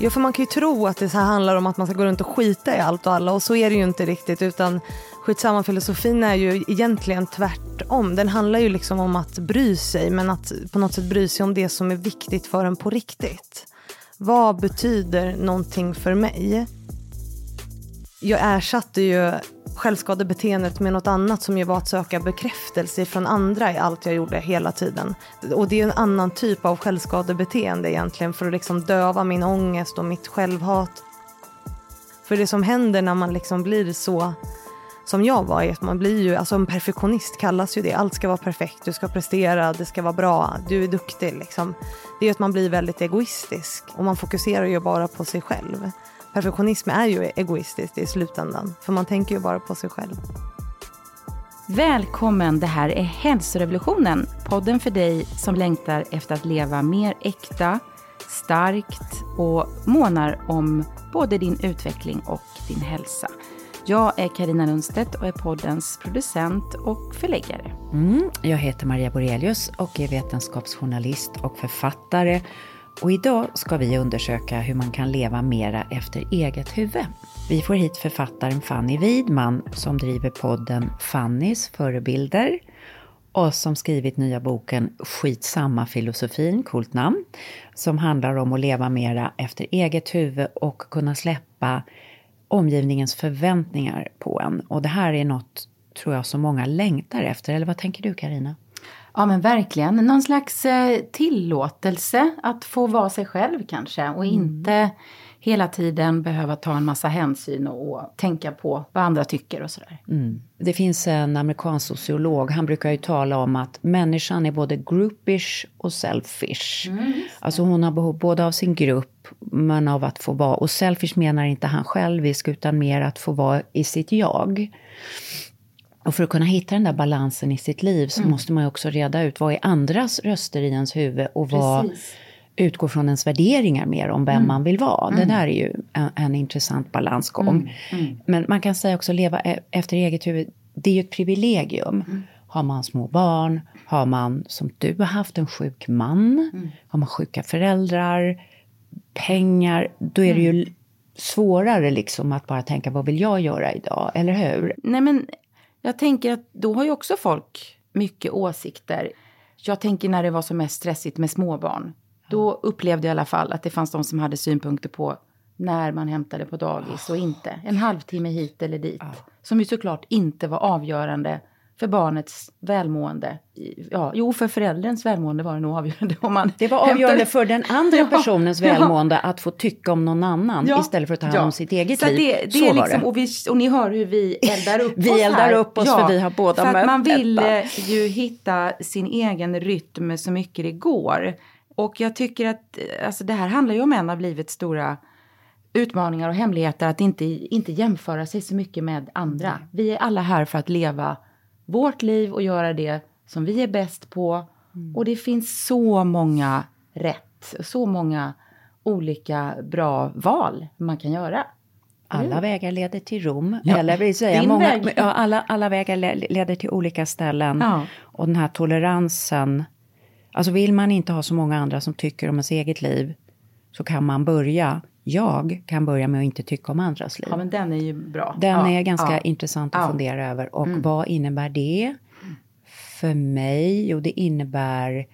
Ja, för man kan ju tro att det så här handlar om att man ska gå runt och skita i allt och alla och så är det ju inte riktigt utan skitsamma filosofin är ju egentligen tvärtom. Den handlar ju liksom om att bry sig men att på något sätt bry sig om det som är viktigt för en på riktigt. Vad betyder någonting för mig? Jag ersatte ju självskadebeteendet med något annat som ju var att söka bekräftelse från andra i allt jag gjorde hela tiden. Och det är en annan typ av självskadebeteende egentligen för att liksom döva min ångest och mitt självhat. För det som händer när man liksom blir så som jag var är att man blir ju, alltså en perfektionist kallas ju det. Allt ska vara perfekt, du ska prestera, det ska vara bra, du är duktig liksom. Det är ju att man blir väldigt egoistisk och man fokuserar ju bara på sig själv perfektionism är ju egoistiskt i slutändan, för man tänker ju bara på sig själv. Välkommen, det här är Hälsorevolutionen, podden för dig som längtar efter att leva mer äkta, starkt och månar om både din utveckling och din hälsa. Jag är Karina Lundstedt och är poddens producent och förläggare. Mm, jag heter Maria Borelius och är vetenskapsjournalist och författare och idag ska vi undersöka hur man kan leva mera efter eget huvud. Vi får hit författaren Fanny Widman som driver podden Fannys förebilder och som skrivit nya boken Skitsamma filosofin, coolt namn, som handlar om att leva mera efter eget huvud och kunna släppa omgivningens förväntningar på en. Och det här är något, tror jag, som många längtar efter. Eller vad tänker du, Karina? Ja men verkligen, någon slags eh, tillåtelse att få vara sig själv kanske och mm. inte hela tiden behöva ta en massa hänsyn och tänka på vad andra tycker och sådär. Mm. Det finns en amerikansk sociolog, han brukar ju tala om att människan är både groupish och selfish. Mm, alltså hon har behov både av sin grupp men av att få vara, och selfish menar inte han självisk utan mer att få vara i sitt jag. Och för att kunna hitta den där balansen i sitt liv så mm. måste man ju också reda ut vad är andras röster i ens huvud och vad Precis. utgår från ens värderingar mer om vem mm. man vill vara. Mm. Det där är ju en, en intressant balansgång. Mm. Mm. Men man kan säga också leva e, efter eget huvud, det är ju ett privilegium. Mm. Har man små barn, har man som du har haft en sjuk man, har man sjuka föräldrar, pengar, då är det ju svårare liksom att bara tänka vad vill jag göra idag, eller hur? Nej men jag tänker att då har ju också folk mycket åsikter. Jag tänker när det var som mest stressigt med småbarn. Då upplevde jag i alla fall att det fanns de som hade synpunkter på när man hämtade på dagis och inte. En halvtimme hit eller dit. Som ju såklart inte var avgörande för barnets välmående. Ja, jo, för förälderns välmående var det nog avgörande. Om man det var avgörande hämtade... för den andra ja, personens välmående ja. att få tycka om någon annan ja, istället för att ta hand om sitt eget så liv. Det, det så är liksom, och, vi, och ni hör hur vi eldar upp vi oss Vi eldar här. upp oss för vi har båda för mött man vill. Eh, ju hitta sin egen rytm så mycket det går. Och jag tycker att alltså, det här handlar ju om en av livets stora utmaningar och hemligheter. Att inte, inte jämföra sig så mycket med andra. Vi är alla här för att leva vårt liv och göra det som vi är bäst på. Mm. Och det finns så många rätt, så många olika bra val man kan göra. Alla mm. vägar leder till Rom. Ja. Eller vill säga, många, väg. ja, alla, alla vägar leder till olika ställen. Ja. Och den här toleransen. Alltså vill man inte ha så många andra som tycker om ens eget liv så kan man börja jag kan börja med att inte tycka om andras liv. Ja, men den är ju bra. Den ja, är ganska ja, intressant att ja. fundera över. Och mm. vad innebär det för mig? Jo, det innebär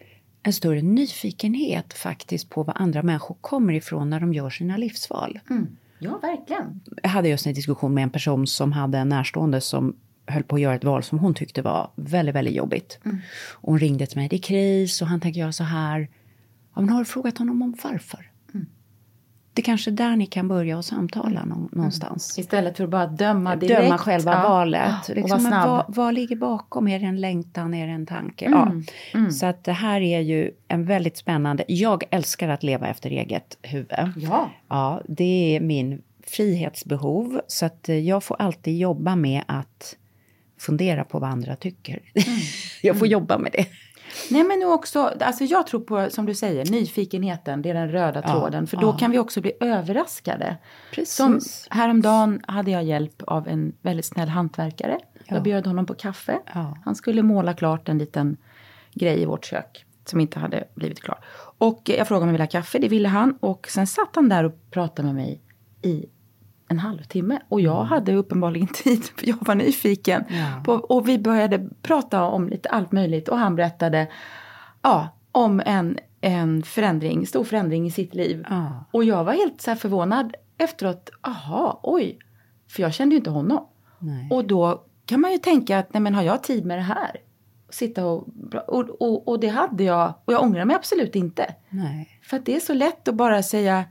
en större nyfikenhet faktiskt på vad andra människor kommer ifrån när de gör sina livsval. Mm. Ja, verkligen. Jag hade just en diskussion med en person som hade en närstående som höll på att göra ett val som hon tyckte var väldigt, väldigt jobbigt. Mm. Och hon ringde till mig, det är kris och han tänker göra så här. Ja, men har du frågat honom om varför? Det kanske är där ni kan börja och samtala någonstans. Mm. Istället för att bara döma direkt. Döma själva ja. valet. Liksom, vad, vad, ligger bakom? Är det en längtan? Är det en tanke? Mm. Ja. Mm. Så att det här är ju en väldigt spännande... Jag älskar att leva efter eget huvud. Ja. Ja, det är min frihetsbehov. Så att eh, jag får alltid jobba med att fundera på vad andra tycker. Mm. jag får mm. jobba med det. Nej men också, alltså jag tror på, som du säger, nyfikenheten, det är den röda ja, tråden. För då ja. kan vi också bli överraskade. Precis. Som häromdagen hade jag hjälp av en väldigt snäll hantverkare. Ja. Jag bjöd honom på kaffe. Han skulle måla klart en liten grej i vårt kök. som inte hade blivit klar. Och jag frågade om han ville ha kaffe, det ville han. Och sen satt han där och pratade med mig i en halvtimme. Och jag mm. hade uppenbarligen tid, för jag var nyfiken. Ja. På, och vi började prata om lite allt möjligt. Och han berättade ja, om en, en förändring, stor förändring i sitt liv. Ja. Och jag var helt så förvånad efteråt. Aha, oj. För jag kände ju inte honom. Nej. Och då kan man ju tänka att, nej men har jag tid med det här? Sitta och, och, och, och det hade jag, och jag ångrar mig absolut inte. Nej. För att det är så lätt att bara säga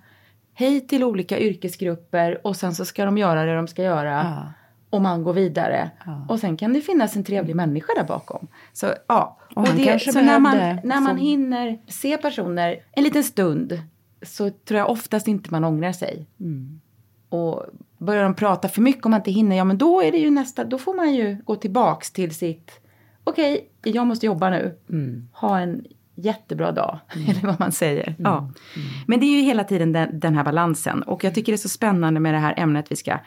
hej till olika yrkesgrupper och sen så ska de göra det de ska göra. Ja. Och man går vidare. Ja. Och sen kan det finnas en trevlig människa där bakom. Så ja. Och, och det, så när man, när man som... hinner se personer en liten stund så tror jag oftast inte man ångrar sig. Mm. Och börjar de prata för mycket om man inte hinner, ja men då är det ju nästa, då får man ju gå tillbaks till sitt, okej, okay, jag måste jobba nu. Mm. Ha en jättebra dag, mm. eller vad man säger. Mm. Ja. Mm. Men det är ju hela tiden den, den, här balansen. Och jag tycker det är så spännande med det här ämnet vi ska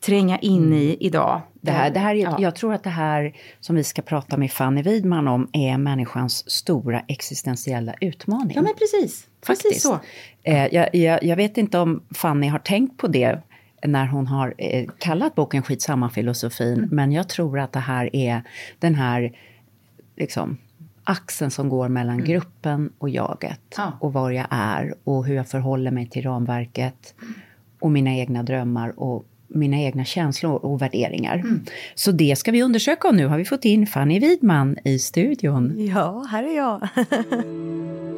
tränga in mm. i idag. Det här, det här är, ja. Jag tror att det här som vi ska prata med Fanny Widman om är människans stora existentiella utmaning. Ja men precis, Faktiskt. precis så. Eh, jag, jag, jag, vet inte om Fanny har tänkt på det när hon har eh, kallat boken Skitsamma filosofin, mm. men jag tror att det här är den här liksom, axeln som går mellan mm. gruppen och jaget. Ja. Och var jag är och hur jag förhåller mig till ramverket. Och mina egna drömmar och mina egna känslor och värderingar. Mm. Så det ska vi undersöka och nu har vi fått in Fanny Widman i studion. Ja, här är jag.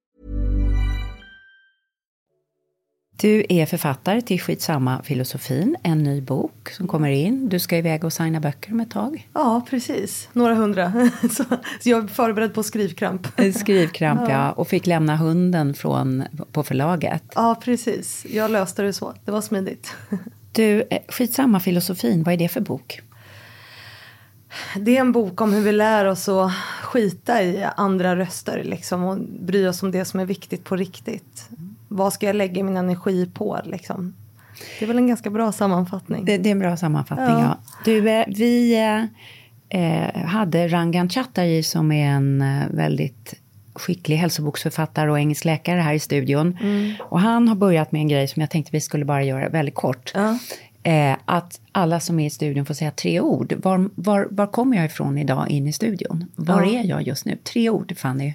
Du är författare till Skitsamma filosofin, en ny bok som kommer in. Du ska iväg och signa böcker om ett tag. Ja, precis. Några hundra. så, jag är förberedd på skrivkramp. skrivkramp, ja. ja. Och fick lämna hunden från, på förlaget. Ja, precis. Jag löste det så. Det var smidigt. du, eh, Skitsamma filosofin, vad är det för bok? Det är en bok om hur vi lär oss att skita i andra röster liksom, och bry oss om det som är viktigt på riktigt vad ska jag lägga min energi på liksom? Det är väl en ganska bra sammanfattning. Det, det är en bra sammanfattning, ja. ja. Du, eh, vi eh, hade Rangan Chatterjee som är en eh, väldigt skicklig hälsoboksförfattare och engelsk läkare här i studion. Mm. Och han har börjat med en grej som jag tänkte vi skulle bara göra väldigt kort. Ja. Eh, att alla som är i studion får säga tre ord. Var, var, var kommer jag ifrån idag in i studion? Var ja. är jag just nu? Tre ord, Fanny.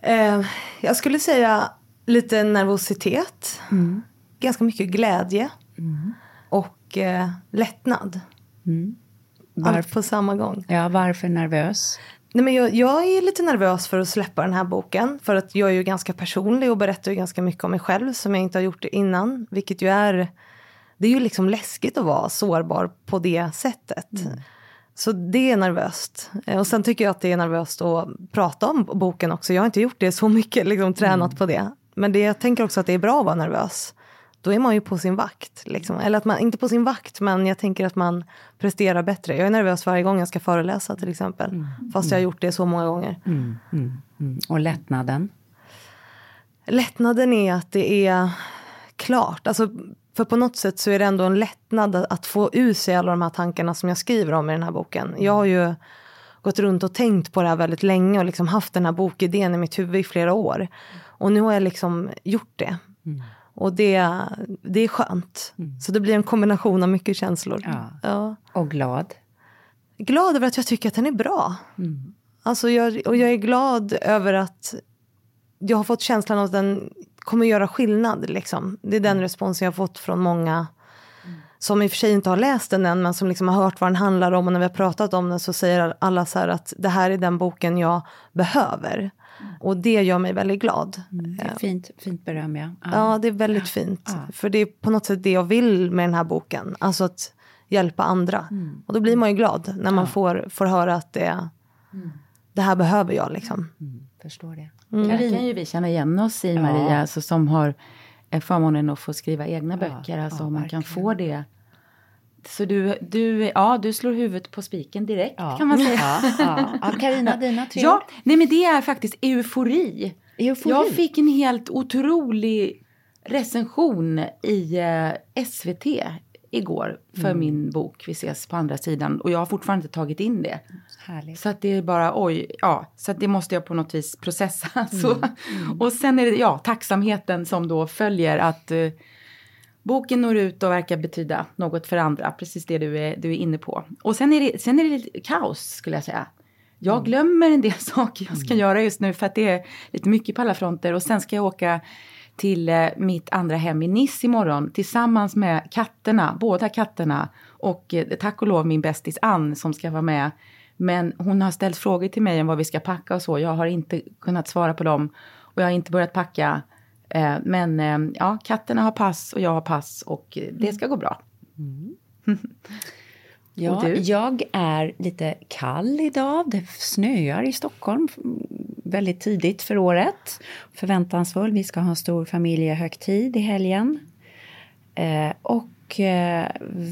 Eh, jag skulle säga lite nervositet. Mm. Ganska mycket glädje. Mm. Och eh, lättnad. Mm. Allt på samma gång. Ja, varför nervös? Nej, men jag, jag, är lite nervös för att släppa den här boken. För att jag är ju ganska personlig och berättar ju ganska mycket om mig själv som jag inte har gjort det innan. Vilket ju är... Det är ju liksom läskigt att vara sårbar på det sättet. Mm. Så det är nervöst. Eh, och sen tycker jag att det är nervöst att prata om boken också. Jag har inte gjort det så mycket, liksom tränat på det. Men det, jag tänker också att det är bra att vara nervös. Då är man ju på sin vakt. Liksom. Eller att man, inte på sin vakt, men jag tänker att man presterar bättre. Jag är nervös varje gång jag ska föreläsa till exempel. Fast jag har gjort det så många gånger. Mm, mm. Och lättnaden? Lättnaden är att det är klart. Alltså, för på något sätt så är det ändå en lättnad att få ur sig alla de här tankarna som jag skriver om i den här boken. Jag har ju gått runt och tänkt på det här väldigt länge och liksom haft den här bokidén i mitt huvud i flera år. Och nu har jag liksom gjort det. Mm. Och det, det är skönt. Så det blir en kombination av mycket känslor. Ja. Ja. Och glad? Glad över att jag tycker att den är bra. Alltså jag, och jag är glad över att jag har fått känslan av att den kommer göra skillnad. Liksom. Det är den responsen jag har fått från många som i och för sig inte har läst den än men som liksom har hört vad den handlar om och när vi har pratat om den så säger alla så här att det här är den boken jag behöver. Och det gör mig väldigt glad. Det är fint, fint beröm, ja. Ja, det är väldigt fint. För det är på något sätt det jag vill med den här boken. Alltså att hjälpa andra. Och då blir man ju glad när man får, får höra att det, det här behöver jag liksom. Förstår det. Det kan ju vi känna igen oss i, Maria, alltså, som har eh, förmånen att få skriva egna böcker. Alltså, ja, om man kan verkligen. få det. Så du, du, ja, du slår huvudet på spiken direkt, kan man säga. Ja, ja. ja, Carina, dina tre Ja, nej men det är faktiskt eufori. Eufori. Jag fick en helt otrolig recension i eh, SVT igår för min bok Vi ses på andra sidan. Och jag har fortfarande inte tagit in det. Härligt. Så att det är bara oj, ja, så att det måste jag på något vis processa. Så. Och sen är det ja, tacksamheten som då följer att eh, boken når ut och verkar betyda något för andra. Precis det du är, du är inne på. Och sen är, det, sen är det lite kaos skulle jag säga. Jag glömmer en del saker jag ska göra just nu för att det är lite mycket på alla fronter. Och sen ska jag åka till eh, mitt andra hem i Nice imorgon tillsammans med katterna, båda katterna och eh, tack och lov min bästis Ann som ska vara med. Men hon har ställt frågor till mig om vad vi ska packa och så. Jag har inte kunnat svara på dem och jag har inte börjat packa. Eh, men ja, katterna har pass och jag har pass och det ska gå bra. Ja, jag är lite kall idag. Det snöar i Stockholm mm, väldigt tidigt för året. Förväntansfull. Vi ska ha en stor familjehögtid i helgen. Eh, och eh,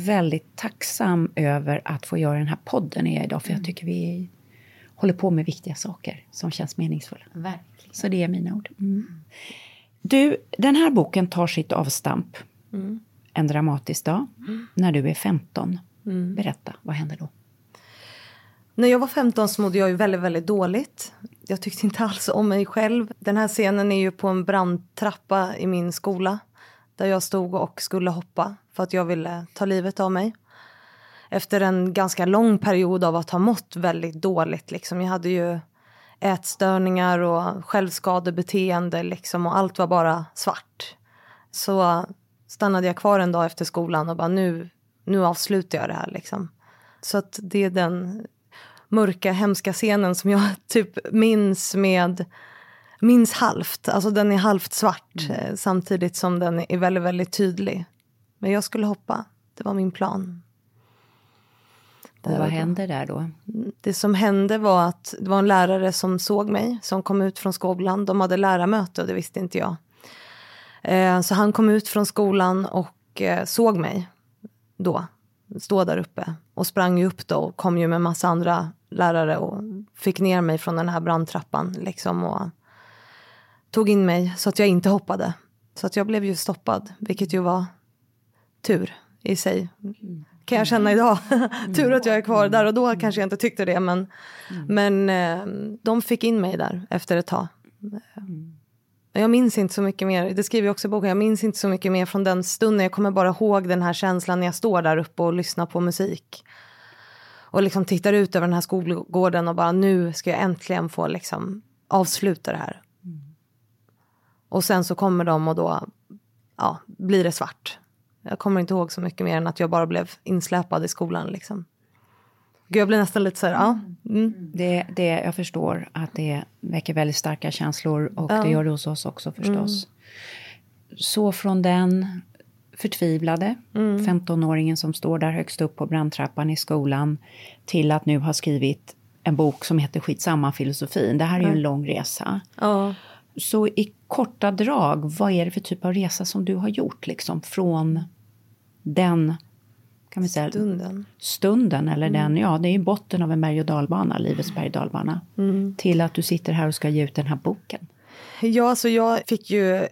väldigt tacksam över att få göra den här podden jag idag. För jag tycker vi håller på med viktiga saker som känns meningsfulla. Verkligen. Så det är mina ord. Mm. Du, den här boken tar sitt avstamp en dramatisk dag när du är 15. Berätta, vad händer då? När jag var 15 så mådde jag ju väldigt, väldigt dåligt. Jag tyckte inte alls om mig själv. Den här scenen är ju på en brandtrappa i min skola. Där jag stod och skulle hoppa för att jag ville ta livet av mig. Efter en ganska lång period av att ha mått väldigt dåligt. Liksom. Jag hade ju ätstörningar och självskadebeteende liksom, och allt var bara svart. Så stannade jag kvar en dag efter skolan och bara nu, nu avslutar jag det här. Liksom. Så att det är den mörka, hemska scenen som jag typ minns med minns halvt. Alltså den är halvt svart eh, samtidigt som den är väldigt, väldigt tydlig. Men jag skulle hoppa. Det var min plan. Och vad händer där då? Det som hände var att det var en lärare som såg mig, som kom ut från skolan. De hade lärarmöte och det visste inte jag. Eh, Så han kom ut från skolan och eh, såg mig då, stå där uppe. Och sprang ju upp då och kom ju med massa andra lärare och fick ner mig från den här brandtrappan liksom och tog in mig så att jag inte hoppade. Så att jag blev ju stoppad, vilket ju var tur i sig. Kan jag känna idag. tur att jag är kvar där och då kanske jag inte tyckte det men, men eh, de fick in mig där efter ett tag. Jag minns inte så mycket mer, det skriver jag också i boken, jag minns inte så mycket mer från den stunden. Jag kommer bara ihåg den här känslan när jag står där uppe och lyssnar på musik. Och liksom tittar ut över den här skolgården och bara nu ska jag äntligen få liksom avsluta det här. Och sen så kommer de och då ja, blir det svart. Jag kommer inte ihåg så mycket mer än att jag bara blev insläpad i skolan liksom. Gud, jag blir nästan lite så här, ja. Mm. Det, det, jag förstår att det väcker väldigt starka känslor och det gör det hos oss också förstås. Så från den förtvivlade, 15-åringen som står där högst upp på brandtrappan i skolan, till att nu ha skrivit en bok som heter Skitsamma filosofin. Det här är ju en lång resa. Ja. Så i korta drag, vad är det för typ av resa som du har gjort liksom från den kan vi säga, Stunden. stunden eller den, ja det är botten av en berg och dalbana, livets berg och dalbana, till att du sitter här och ska ge ut den här boken. Ja, alltså jag fick ju,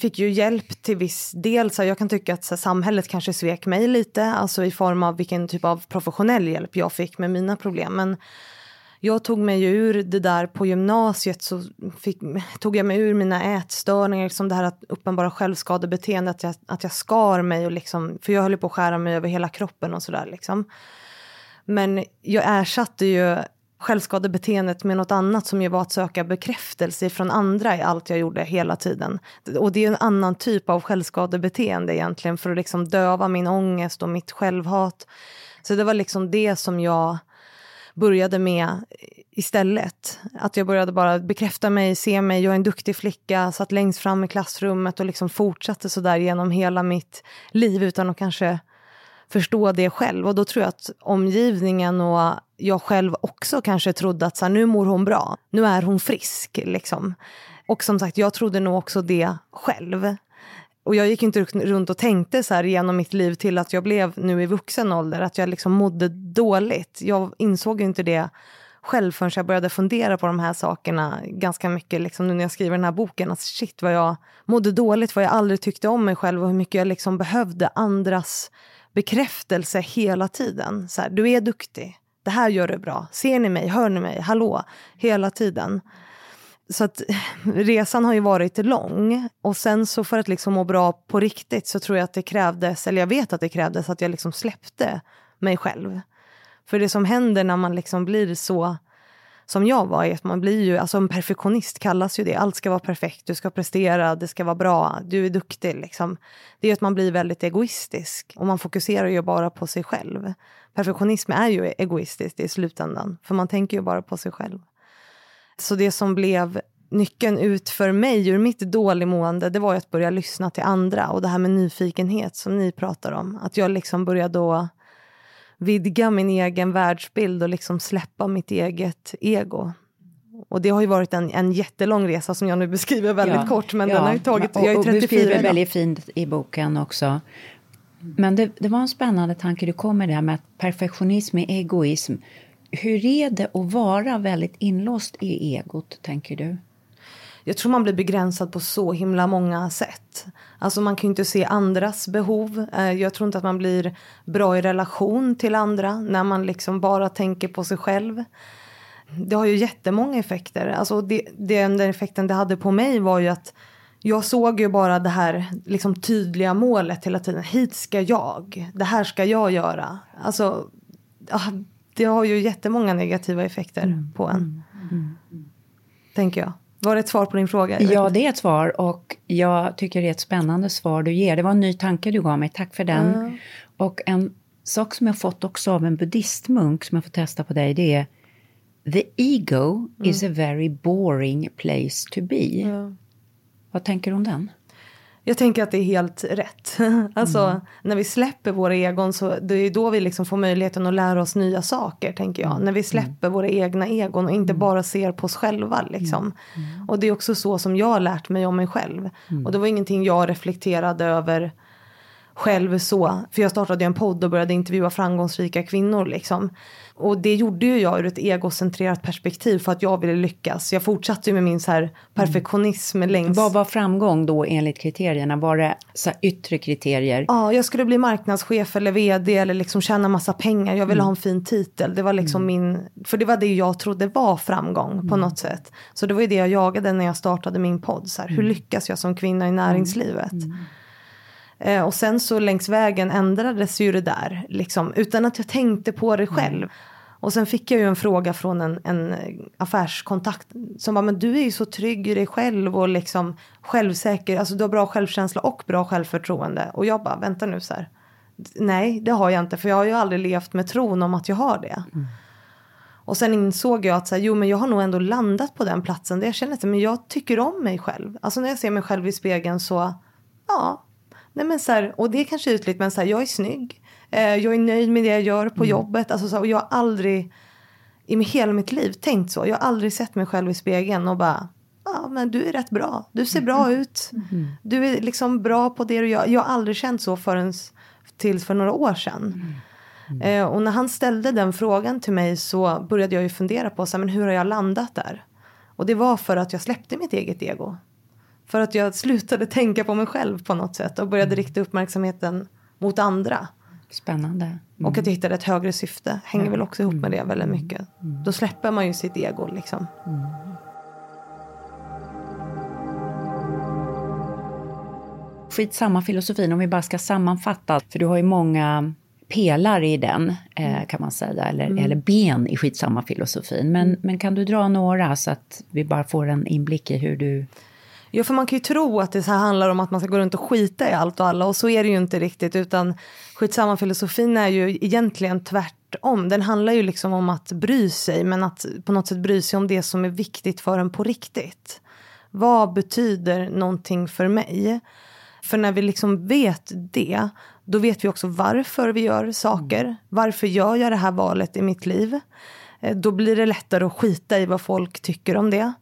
fick ju hjälp till viss del. Så jag kan tycka att så samhället kanske svek mig lite, alltså i form av vilken typ av professionell hjälp jag fick med mina problem. Men jag tog mig ur det där på gymnasiet så fick, tog jag mig ur mina ätstörningar, liksom det här att uppenbara självskadebeteende, att jag, att jag skar mig och liksom, för jag höll på att skära mig över hela kroppen och sådär liksom. Men jag ersatte ju självskadebeteendet med något annat som ju var att söka bekräftelse från andra i allt jag gjorde hela tiden. Och det är en annan typ av självskadebeteende egentligen för att liksom döva min ångest och mitt självhat. Så det var liksom det som jag började med istället. Att jag började bara bekräfta mig, se mig, jag är en duktig flicka, satt längst fram i klassrummet och liksom fortsatte så där genom hela mitt liv utan att kanske förstå det själv. Och då tror jag att omgivningen och jag själv också kanske trodde att så här, nu mår hon bra, nu är hon frisk. Liksom. Och som sagt, jag trodde nog också det själv. Och jag gick inte runt och tänkte så här genom mitt liv till att jag blev nu i vuxen ålder, att jag liksom mådde dåligt. Jag insåg ju inte det själv förrän jag började fundera på de här sakerna ganska mycket liksom nu när jag skriver den här boken. Att shit vad jag mådde dåligt, vad jag aldrig tyckte om mig själv och hur mycket jag liksom behövde andras bekräftelse hela tiden. Så här, du är duktig, det här gör du bra, ser ni mig, hör ni mig, hallå, hela tiden. Så att resan har ju varit lång. Och sen så för att liksom må bra på riktigt så tror jag att det krävdes, eller jag vet att det krävdes att jag liksom släppte mig själv. För det som händer när man liksom blir så som jag var, är att man blir ju, alltså en perfektionist kallas ju det. Allt ska vara perfekt, du ska prestera, det ska vara bra, du är duktig. Liksom. Det är att man blir väldigt egoistisk och man fokuserar ju bara på sig själv. Perfektionism är ju egoistiskt i slutändan, för man tänker ju bara på sig själv. Så det som blev nyckeln ut för mig ur mitt dåligmående, det var att börja lyssna till andra och det här med nyfikenhet som ni pratar om. Att jag liksom började då vidga min egen världsbild och liksom släppa mitt eget ego. Och det har ju varit en, en jättelång resa som jag nu beskriver väldigt Ja, kort, men ja, den har ju tagit, och, jag är och 34 beskriver idag. väldigt fint i boken också. Men det, det var en spännande tanke du kom med det här med att perfektionism är egoism. Hur är det att vara väldigt inlåst i egot, tänker du? Jag tror man blir begränsad på så himla många sätt. Alltså man kan ju inte se andras behov. Eh, jag tror inte att man blir bra i relation till andra när man liksom bara tänker på sig själv. Det har ju jättemånga effekter. Alltså det, det, den effekten det hade på mig var ju att jag såg ju bara det här liksom tydliga målet hela tiden. Hit ska jag. Det här ska jag göra. Alltså, ah, det har ju jättemånga negativa effekter på en. Tänker jag. Var det ett svar på din fråga? Ja, det är ett svar och jag tycker det är ett spännande svar du ger. Det var en ny tanke du gav mig, tack för den. Och en sak som jag fått också av en buddhistmunk som jag får testa på dig, det är The ego is a very boring place to be. Vad tänker du om den? Jag tänker att det är helt rätt. alltså när vi släpper våra egon så det är då vi liksom får möjligheten att lära oss nya saker tänker jag. När vi släpper våra egna egon och inte bara ser på oss själva liksom. Och det är också så som jag har lärt mig om mig själv. Och det var ingenting jag reflekterade över själv så. För jag startade ju en podd och började intervjua framgångsrika kvinnor liksom. Och det gjorde ju jag ur ett egocentrerat perspektiv för att jag ville lyckas. Jag fortsatte ju med min så här perfektionism längs Vad var framgång då enligt kriterierna? Var det så här yttre kriterier? Ja, jag skulle bli marknadschef eller vd eller liksom tjäna massa pengar. Jag ville ha en fin titel. Det var liksom min, för det var det jag trodde var framgång på något sätt. Så det var ju det jag jagade när jag startade min podd. Så här, Hur lyckas jag som kvinna i näringslivet? Eh, och sen så längs vägen ändrades ju det där, liksom, utan att jag tänkte på det själv. Och sen fick jag ju en fråga från en, en affärskontakt som bara, men du är ju så trygg i dig själv och liksom självsäker, alltså du har bra självkänsla och bra självförtroende. Och jag bara, vänta nu så här, nej det har jag inte för jag har ju aldrig levt med tron om att jag har det. Och sen insåg jag att så här, jo men jag har nog ändå landat på den platsen där jag känner att men jag tycker om mig själv. Alltså när jag ser mig själv i spegeln så, ja, Nej men så här, och det är kanske ytligt men så här, jag är snygg. Eh, jag är nöjd med det jag gör på jobbet. Alltså, så här, och jag har aldrig i hela mitt liv tänkt så. Jag har aldrig sett mig själv i spegeln och bara ja men du är rätt bra. Du ser bra ut. Du är liksom bra på det du gör. Jag har aldrig känt så förrän tills för några år sedan. Eh, och när han ställde den frågan till mig så började jag ju fundera på så här, men hur har jag landat där? Och det var för att jag släppte mitt eget ego. För att jag slutade tänka på mig själv på något sätt och började rikta uppmärksamheten mot andra. Spännande. Och att jag hittade ett högre syfte hänger väl också ihop med det väldigt mycket. Då släpper man ju sitt ego liksom. Skitsamma filosofin, om vi bara ska sammanfatta. För du har ju många pelare i den, eh, kan man säga. Eller, eller ben i skitsamma filosofin. Men, men kan du dra några så att vi bara får en inblick i hur du... Ja, för man kan ju tro att det så här handlar om att man ska gå runt och skita i allt och alla och så är det ju inte riktigt utan skitsamma filosofin är ju egentligen tvärtom. Den handlar ju liksom om att bry sig men att på något sätt bry sig om det som är viktigt för en på riktigt. Vad betyder någonting för mig? För när vi liksom vet det, då vet vi också varför vi gör saker. Varför gör jag det här valet i mitt liv? Eh, Då blir det lättare att skita i vad folk tycker om det.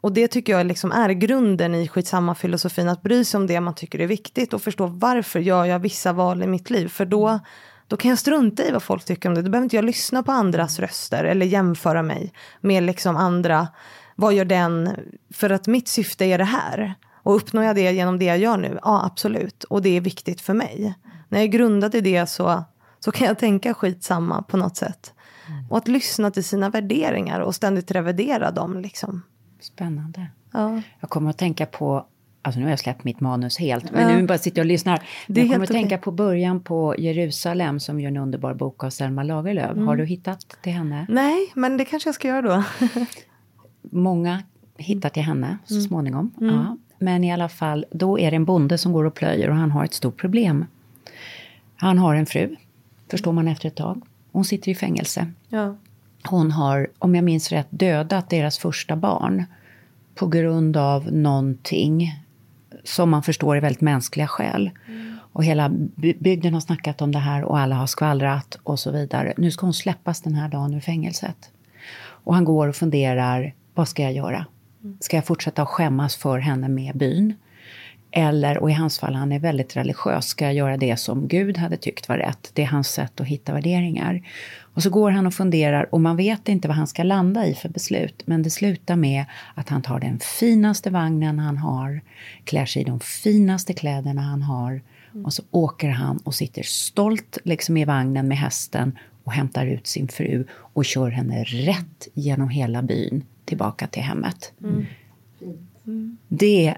Och det tycker jag liksom är grunden i skitsamma filosofin. Att bry sig om det man tycker är viktigt och förstå varför gör jag vissa val i mitt liv. För då, då kan jag strunta i vad folk tycker om det. Då behöver inte jag lyssna på andras röster eller jämföra mig med liksom andra. Vad gör den? För att mitt syfte är det här. Och uppnår jag det genom det jag gör nu? Ja, absolut. Och det är viktigt för mig. När jag är grundad i det så, så kan jag tänka skitsamma på något sätt. Och att lyssna till sina värderingar och ständigt revidera dem. Liksom. Spännande. Ja. Jag kommer att tänka på, alltså nu har jag släppt mitt manus helt, men nu bara sitter jag och lyssnar. Det jag kommer att tänka okej. på början på Jerusalem som gör en underbar bok av Selma Lagerlöf. Mm. Har du hittat till henne? Nej, men det kanske jag ska göra då. Många hittar till henne så Mm. småningom. Ja. Men i alla fall, då är det en bonde som går och plöjer och han har ett stort problem. Han har en fru, förstår man efter ett tag. Hon sitter i fängelse. ja. Hon har, om jag minns rätt, dödat deras första barn på grund av någonting som man förstår är väldigt mänskliga skäl. Och hela by- bygden har snackat om det här och alla har skvallrat och så vidare. Nu ska hon släppas den här dagen ur fängelset. Och han går och funderar, vad ska jag göra? Ska jag fortsätta att skämmas för henne med byn? Eller, och i hans fall, han är väldigt religiös, ska jag göra det som Gud hade tyckt var rätt? Det är hans sätt att hitta värderingar. Och så går han och funderar och man vet inte vad han ska landa i för beslut. Men det slutar med att han tar den finaste vagnen han har, klär sig i de finaste kläderna han har. Och så åker han och sitter stolt liksom i vagnen med hästen och hämtar ut sin fru och kör henne rätt genom hela byn tillbaka till hemmet. Det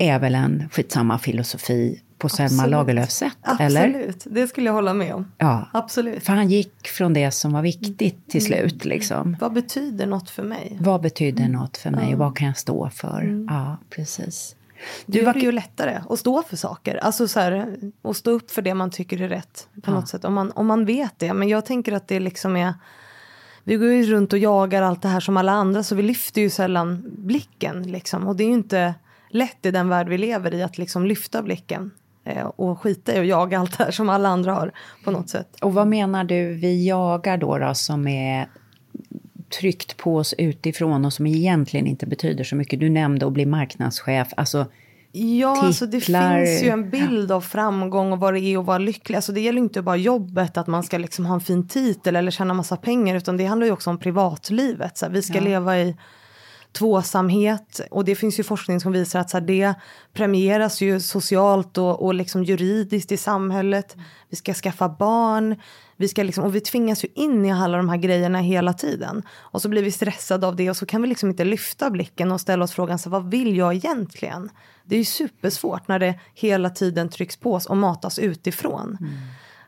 är väl en skitsamma filosofi på Selma. Lagerlöfs sätt, eller? Absolut, det skulle jag hålla med om. Ja. Absolut. För han gick från det som var viktigt till slut. Liksom. Vad betyder något för mig? Vad betyder något för mig och vad kan jag stå för? Ja, precis. Det Du, gör vad, det ju lättare att stå för saker. Alltså så här, att stå upp för det man tycker är rätt. På något sätt. Om man, om man vet det. Men jag tänker att det liksom är... Vi går ju runt och jagar allt det här som alla andra. Så vi lyfter ju sällan blicken. Liksom. Och det är ju inte lätt i den värld vi lever i att liksom lyfta blicken. Eh, och skita i att jaga allt det här som alla andra har. På något sätt. och vad menar du vi jagar då, då som är tryckt på oss utifrån och som egentligen inte betyder så mycket? Du nämnde att bli marknadschef. Alltså, Ja, alltså det finns ju en bild av framgång och vad det är att vara lycklig. Alltså det gäller inte bara jobbet, att man ska liksom ha en fin titel eller tjäna massa pengar. Utan det handlar ju också om privatlivet. Så här, vi ska leva i tvåsamhet. Och det finns ju forskning som visar att så här, det premieras ju socialt och, och liksom juridiskt i samhället. Vi ska skaffa barn. Vi ska liksom, och vi tvingas ju in i alla de här grejerna hela tiden. Och så blir vi stressade av det och så kan vi liksom inte lyfta blicken och ställa oss frågan så här, vad vill jag egentligen? Det är ju supersvårt när det hela tiden trycks på oss och matas utifrån. Mm.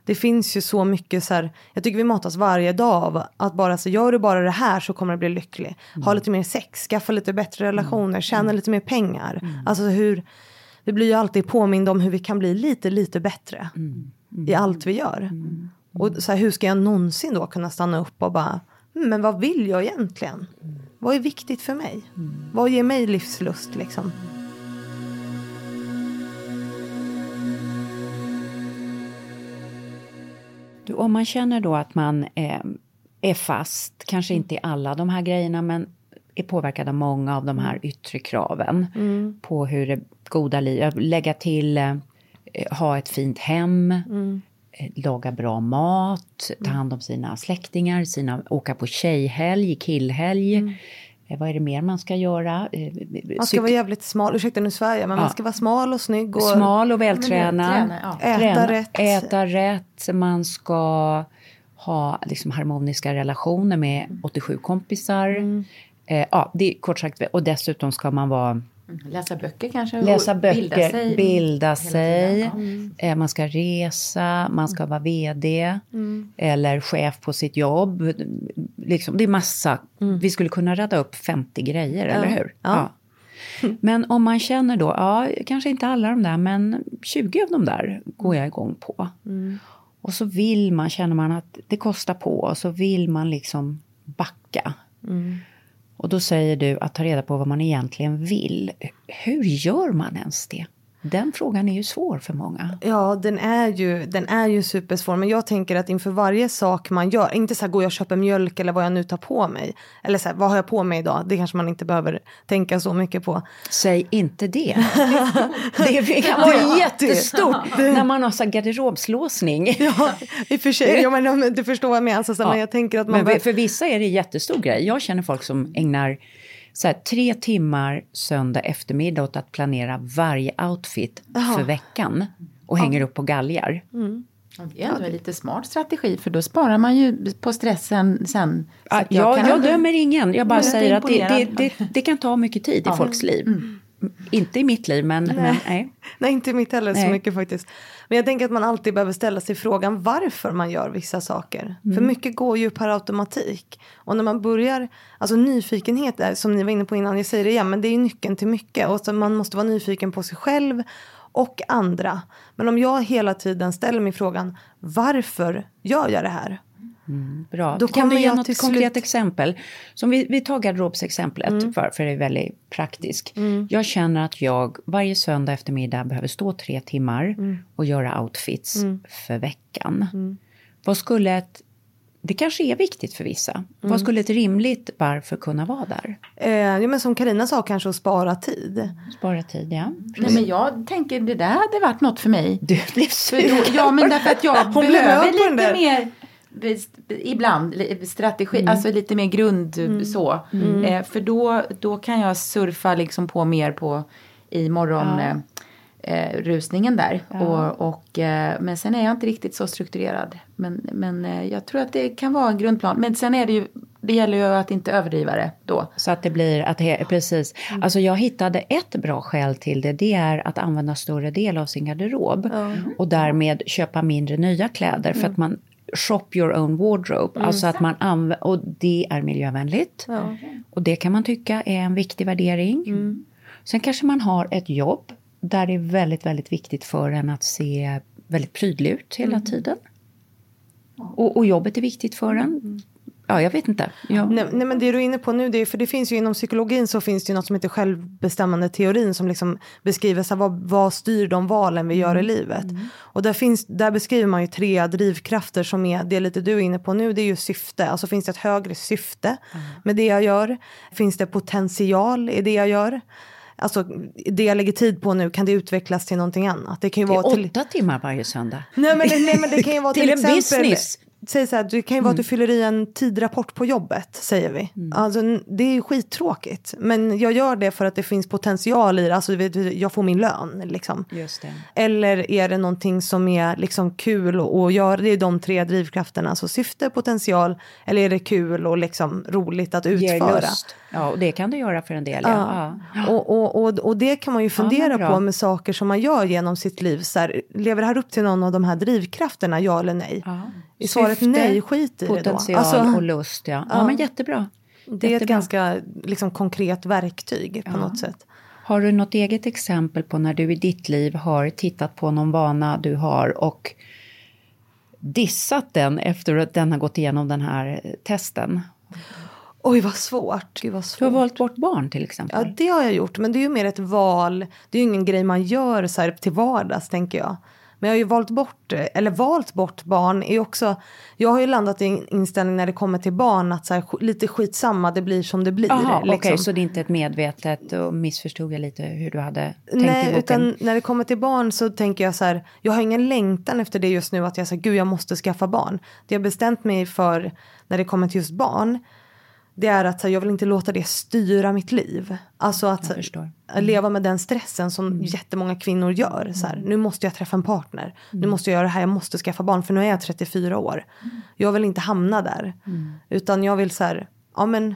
Det finns ju så mycket så här, jag tycker vi matas varje dag av att bara så gör du bara det här så kommer du bli lycklig. Ha lite mer sex, skaffa lite bättre relationer, tjäna lite mer pengar. Alltså hur, vi blir ju alltid påminda om hur vi kan bli lite, lite bättre i allt vi gör. Och så här, hur ska jag någonsin då kunna stanna upp och bara, "Hmm, men vad vill jag egentligen? Vad är viktigt för mig? Vad ger mig livslust liksom? Du, om man känner då att man eh, är fast, kanske inte i alla de här grejerna, men är påverkad av många av de här yttre kraven på hur det goda livet, lägga till eh, ha ett fint hem, eh, laga bra mat, ta hand om sina släktingar, sina, åka på tjejhelg, killhelg. Eh, vad är det mer man ska göra? Eh, Man ska vara jävligt smal, ursäkta nu jag, men man ska vara smal och snygg. Och, Smal och vältränad. Träna, ja. Äta Träna, rätt. Äta rätt. Man ska ha liksom harmoniska relationer med 87 kompisar. Mm. Eh, ja, det är kort sagt. Och dessutom ska man vara, Läsa böcker kanske? läsa böcker, Bilda sig. bilda sig. ja. eh, man ska resa, man ska vara VD Mm. eller chef på sitt jobb. Liksom, det är massa. Vi skulle kunna rädda upp 50 grejer, eller hur? Ja. Men om man känner då, ja, kanske inte alla de där, men 20 av de där går jag igång på. Och så vill man, känner man att det kostar på, och så vill man liksom backa. Och då säger du att ta reda på vad man egentligen vill. Hur gör man ens det? Den frågan är ju svår för många. Ja, den är, ju, den är ju supersvår. Men jag tänker att inför varje sak man gör, inte så här går jag och köper mjölk eller vad jag nu tar på mig. Eller så här, vad har jag på mig idag? Det kanske man inte behöver tänka så mycket på. Säg inte det. det kan vara jättestort när man har så garderobslåsning. Ja, i och för sig. Ja, men, du förstår vad jag menar. Alltså, så, Ja. men jag tänker att man... Men för vissa är det en jättestor grej. Jag känner folk som ägnar så här, tre timmar söndag eftermiddag åt att planera varje outfit för veckan och hänger upp på galgar. Ja, Det är ändå en lite smart strategi för då sparar man ju på stressen sen. Ja, jag jag, jag dömer ingen. Jag bara säger att det, det, det, det kan ta mycket tid i folks liv. Inte i mitt liv, men men, nej. Nej, inte mitt heller så Nej. mycket faktiskt. Men jag tänker att man alltid behöver ställa sig frågan varför man gör vissa saker. För mycket går ju per automatik. Och när man börjar, alltså nyfikenhet är som ni var inne på innan, jag säger det igen, men det är ju nyckeln till mycket. Och så man måste vara nyfiken på sig själv och andra. Men om jag hela tiden ställer mig frågan varför gör jag det här? Bra. Då kan du ge något konkret slut- exempel? Som vi, vi tar garderobsexemplet, för, för det är väldigt praktiskt. Jag känner att jag varje söndag eftermiddag behöver stå tre timmar och göra outfits för veckan. Vad skulle ett... Det kanske är viktigt för vissa. Vad skulle ett rimligt varför kunna vara där? Eh, ja, men som Karina sa, kanske att spara tid. Spara tid, ja. Nej, men jag tänker det där hade varit något för mig. Du blev sur. då, ja, men därför att jag Hon behöver lite mer ibland strategi, Mm. alltså lite mer grund så. Eh, för då, då kan jag surfa liksom på mer på i morgon eh, eh, rusningen där. Och, och, eh, men sen är jag inte riktigt så strukturerad. Men, men eh, jag tror att det kan vara en grundplan. Men sen är det ju, det gäller ju att inte överdriva det då. Så att det blir att det, precis. Alltså jag hittade ett bra skäl till det. Det är att använda större del av sin garderob. Och därmed köpa mindre nya kläder. För att man shop your own wardrobe. Alltså att man använder, och det är miljövänligt. Och det kan man tycka är en viktig värdering. Sen kanske man har ett jobb där det är väldigt, väldigt viktigt för en att se väldigt prydlig ut hela tiden. Och, och jobbet är viktigt för en. Ja, jag vet inte. Jag, Nej, nej men det du är inne på nu, det är, för det finns ju inom psykologin så finns det ju något som heter självbestämmande teorin som liksom beskriver så här, vad, vad styr de valen vi gör i livet. Och där, finns, där beskriver man ju tre drivkrafter som är, det är lite du är inne på nu, det är ju syfte. Alltså finns det ett högre syfte med det jag gör? Finns det potential i det jag gör? Alltså det jag lägger tid på nu, kan det utvecklas till någonting annat? Det kan ju det vara är till... åtta timmar varje söndag. Nej men, nej, men det kan ju vara till, Till en exempel... business. Säg så här, det kan ju vara att du fyller i en tidrapport på jobbet, säger vi. Alltså, n- det är skittråkigt. Men jag gör det för att det finns potential i det. Alltså, jag får min lön. Liksom. Just det. Eller är det någonting som är liksom kul att göra? Det är de tre drivkrafterna. Alltså syfte, potential. Eller är det kul och liksom roligt att utföra? Ja, och det kan du göra för en del. Ja. Ja. Ja. Och, och, och, och det kan man ju fundera bra. på med saker som man gör genom sitt liv. Så här, lever det här upp till någon av de här drivkrafterna, ja eller nej? Ja. Är svaret nej, skit i det då. Potential Alltså, och lust, ja. ja. Ja. men jättebra. det är ett ganska liksom, konkret verktyg på något sätt. Har du något eget exempel på när du i ditt liv har tittat på någon vana du har och dissat den efter att den har gått igenom den här testen? Oj, vad svårt. Gud, vad svårt. Du har valt bort barn till exempel. Ja, det har jag gjort. Men det är ju mer ett val. Det är ju ingen grej man gör så här till vardags, tänker jag. Men jag har ju valt bort, eller valt bort barn är också, jag har ju landat i en inställning när det kommer till barn att så här, lite skitsamma, det blir som det blir. Jaha, liksom. okej, så det är inte ett medvetet och missförstod jag lite hur du hade tänkt i Nej, boken? utan när det kommer till barn så tänker jag så här, jag har ingen längtan efter det just nu att jag säger gud jag måste skaffa barn. Det jag bestämt mig för när det kommer till just barn, det är att här, jag vill inte låta det styra mitt liv. Alltså att, att leva med den stressen som jättemånga kvinnor gör. Så här, nu måste jag träffa en partner, nu måste jag göra det här, jag måste skaffa barn för nu är jag 34 år. Jag vill inte hamna där. Utan jag vill så här, ja men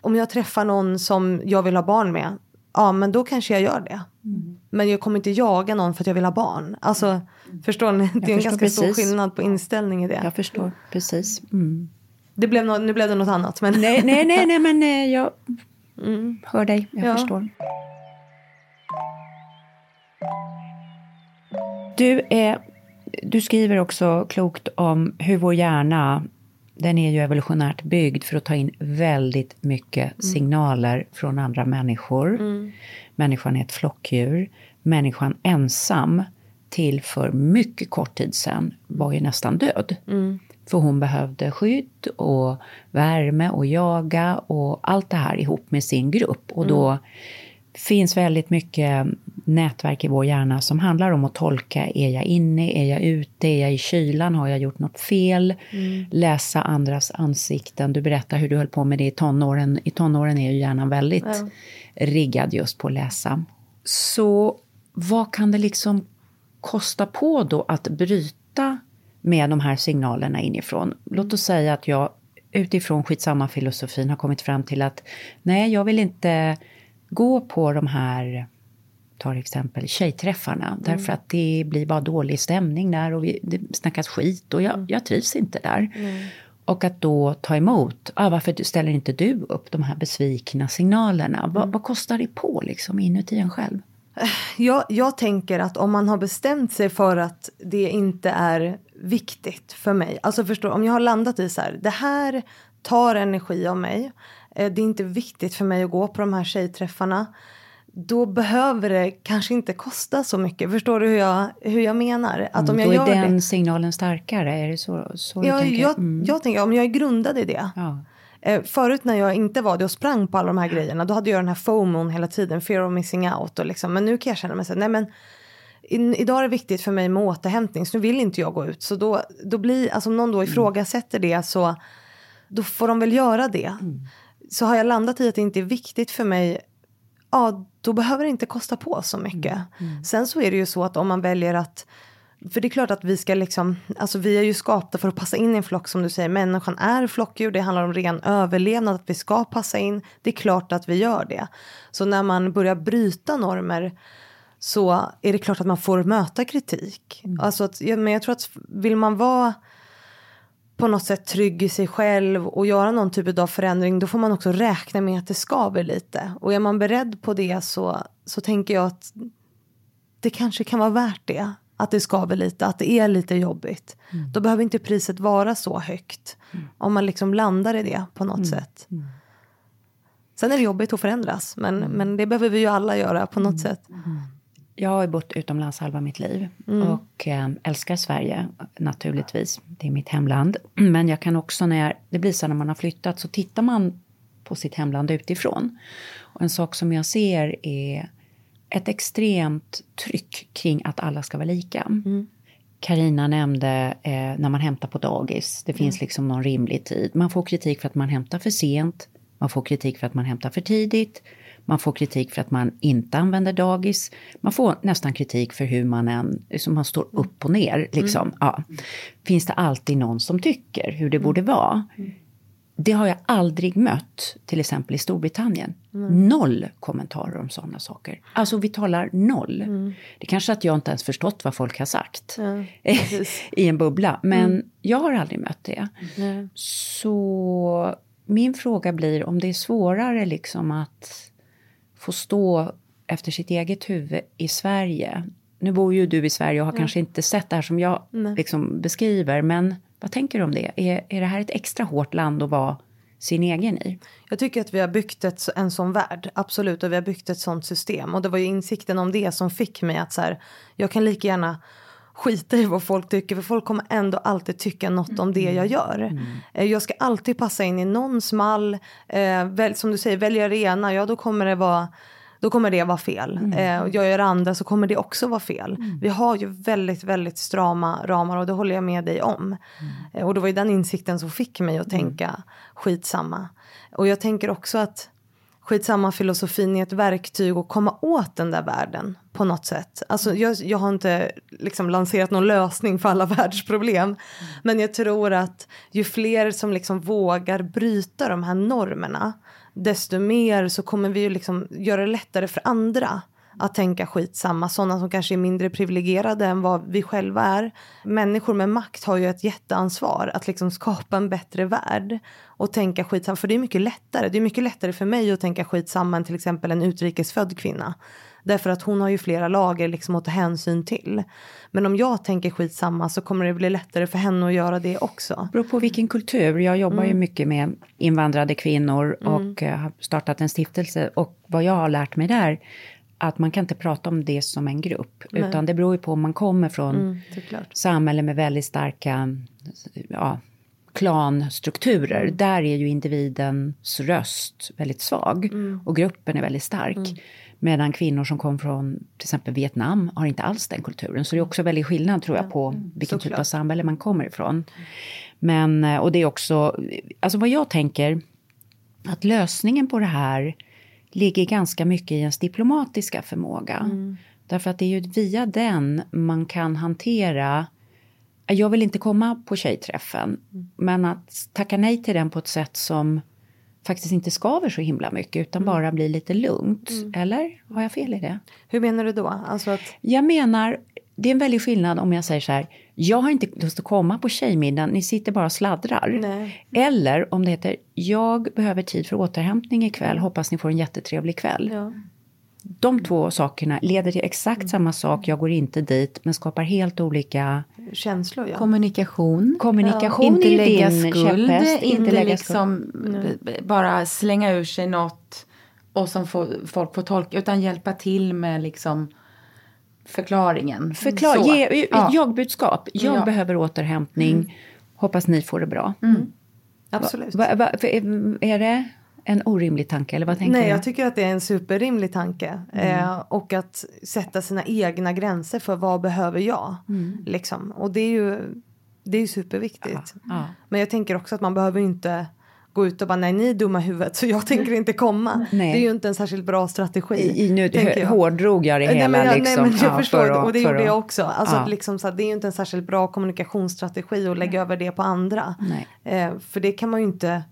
om jag träffar någon som jag vill ha barn med, ja men då kanske jag gör det. Men jag kommer inte jaga någon för att jag vill ha barn. Alltså, förstår ni? Det är en ganska stor precis. skillnad på inställning i det. Jag förstår, precis. Mm. det blev nå- nu blev det något annat. Men... Nej, nej, nej, nej, men eh, jag hör dig. Jag Ja. förstår. Du, är, du skriver också klokt om hur vår hjärna, den är ju evolutionärt byggd för att ta in väldigt mycket signaler från andra människor. Människan är ett flockdjur. Människan ensam till för mycket kort tid sedan var ju nästan död. För hon behövde skydd och värme och jaga och allt det här ihop med sin grupp. Och då finns väldigt mycket nätverk i vår hjärna som handlar om att tolka, är jag inne, är jag ute, är jag i kylan, har jag gjort något fel? Läsa andras ansikten. Du berättar hur du höll på med det i tonåren. I tonåren är ju hjärnan väldigt riggad just på att läsa. Så vad kan det liksom kosta på då att bryta med de här signalerna inifrån? Låt oss säga att jag utifrån skitsamma filosofin har kommit fram till att nej, jag vill inte gå på de här, tar exempel tjejträffarna, därför att det blir bara dålig stämning där och vi, det snackas skit och jag, jag trivs inte där. Och att då ta emot, ah, varför ställer inte du upp de här besvikna signalerna? Vad, vad kostar det på liksom inuti en själv? Jag, jag tänker att om man har bestämt sig för att det inte är viktigt för mig. Alltså förstår om jag har landat i så här, det här tar energi av mig. eh, Det är inte viktigt för mig att gå på de här tjejträffarna. Då behöver det kanske inte kosta så mycket. Förstår du hur jag, hur jag menar? Att om jag då är den det. signalen starkare, är det så, så du Jag, tänker? jag, Mm. jag tänker om jag är grundad i det. Ja. Eh, förut när jag inte var det och sprang på alla de här grejerna då hade jag den här FOMOn hela tiden, fear of missing out. Och liksom, men nu kan jag känna mig så nej men in, idag är det viktigt för mig med återhämtning så nu vill inte jag gå ut. Så då, då blir, alltså om någon då ifrågasätter det så då får de väl göra det. Så har jag landat i att det inte är viktigt för mig, ja då behöver det inte kosta på så mycket. Sen så är det ju så att om man väljer att för det är klart att vi ska liksom, alltså vi är ju skapta för att passa in i en flock som du säger. Människan är flockdjur, det handlar om ren överlevnad, att vi ska passa in. Det är klart att vi gör det. Så när man börjar bryta normer så är det klart att man får möta kritik. Alltså att, men jag tror att vill man vara på något sätt trygg i sig själv och göra någon typ av förändring då får man också räkna med att det skaver lite. Och är man beredd på det så, så tänker jag att det kanske kan vara värt det. Att det skaver lite, att det är lite jobbigt. Då behöver inte priset vara så högt. Om man liksom landar i det på något sätt. Sen är det jobbigt att förändras. Men, men det behöver vi ju alla göra på något sätt. Jag har bott utomlands halva mitt liv och eh, älskar Sverige naturligtvis. Det är mitt hemland. Men jag kan också när jag, det blir så när man har flyttat så tittar man på sitt hemland utifrån. Och en sak som jag ser är ett extremt tryck kring att alla ska vara lika. Karina nämnde eh, när man hämtar på dagis. Det finns liksom någon rimlig tid. Man får kritik för att man hämtar för sent. Man får kritik för att man hämtar för tidigt. Man får kritik för att man inte använder dagis. Man får nästan kritik för hur man än, liksom man står upp och ner. Liksom. Ja. Finns det alltid någon som tycker hur det borde vara? Det har jag aldrig mött, till exempel i Storbritannien. Noll kommentarer om sådana saker. Alltså vi talar noll. Det är kanske att jag inte ens förstått vad folk har sagt i en bubbla. Men jag har aldrig mött det. Så min fråga blir om det är svårare liksom att få stå efter sitt eget huvud i Sverige. Nu bor ju du i Sverige och har kanske inte sett det här som jag liksom beskriver. Men vad tänker du om det? Är, är det här ett extra hårt land att vara sin egen i? Jag tycker att vi har byggt ett, en sån värld, absolut, och vi har byggt ett sånt system. Och det var ju insikten om det som fick mig att så här, jag kan lika gärna skita i vad folk tycker för folk kommer ändå alltid tycka något om det jag gör. Eh, Jag ska alltid passa in i någons mall. Eh, väl, som du säger, väljer det ena, ja då kommer det vara då kommer det vara fel. Eh, och jag gör det andra så kommer det också vara fel. Vi har ju väldigt, väldigt strama ramar och det håller jag med dig om. Eh, och det var ju den insikten som fick mig att tänka skitsamma. Och jag tänker också att skitsamma filosofin är ett verktyg att komma åt den där världen på något sätt. Alltså jag, jag har inte liksom lanserat någon lösning för alla världsproblem. Men jag tror att ju fler som liksom vågar bryta de här normerna desto mer så kommer vi ju liksom göra det lättare för andra att tänka skitsamma. Sådana som kanske är mindre privilegierade än vad vi själva är. Människor med makt har ju ett jätteansvar att liksom skapa en bättre värld. Och tänka skitsamma, för det är mycket lättare. Det är mycket lättare för mig att tänka skitsamma än till exempel en utrikesfödd kvinna. Därför att hon har ju flera lager liksom att ta hänsyn till. Men om jag tänker skitsamma så kommer det bli lättare för henne att göra det också. beror på vilken kultur. Jag jobbar ju mycket med invandrade kvinnor och eh, har startat en stiftelse. Och vad jag har lärt mig där, att man kan inte prata om det som en grupp. Utan det beror ju på om man kommer från såklart. samhällen med väldigt starka ja, klanstrukturer. Där är ju individens röst väldigt svag och gruppen är väldigt stark. Medan kvinnor som kom från till exempel Vietnam har inte alls den kulturen. Så det är också väldigt skillnad tror jag på vilken typ av samhälle man kommer ifrån. Men, eh, och det är också, alltså vad jag tänker, att lösningen på det här ligger ganska mycket i ens diplomatiska förmåga. Därför att det är ju via den man kan hantera jag vill inte komma på tjejträffen, men att tacka nej till den på ett sätt som faktiskt inte skaver så himla mycket utan bara blir lite lugnt. Eller har jag fel i det? Hur menar du då? Alltså att, Jag menar, det är en väldig skillnad om jag säger så här, jag har inte lust att komma på tjejmiddagen, ni sitter bara och sladdrar. Nej. Eller om det heter, jag behöver tid för återhämtning ikväll, hoppas ni får en jättetrevlig kväll. ja. De två sakerna leder till exakt samma sak, jag går inte dit, men skapar helt olika Känslor ja. Kommunikation. kommunikation. inte är ju lägga din skuld, käpphäst, inte, lägga liksom bara slänga ur sig något och som får, folk får tolka, utan hjälpa till med liksom förklaringen. Förklara, Så. ge Ja. jag-budskap. Jag Ja. behöver återhämtning. Hoppas ni får det bra. Absolut. Va, va, är det en orimlig tanke eller vad tänker Nej, du? jag tycker att det är en superrimlig tanke. Mm. Eh, och att sätta sina egna gränser för vad behöver jag. Mm. Liksom. Och det är ju det är superviktigt. ja. Men jag tänker också att man behöver inte gå ut och bara nej ni är dumma huvudet så jag tänker inte komma. Nej. Det är ju inte en särskilt bra strategi. I, i, nu jag. hårdrog jag det Nej, hela men jag, liksom. nej men jag ja, förstår för att- och det gjorde jag också. Alltså Ja. liksom så det är ju inte en särskilt bra kommunikationsstrategi att lägga över det på andra. Nej. Eh, för det kan man ju inte.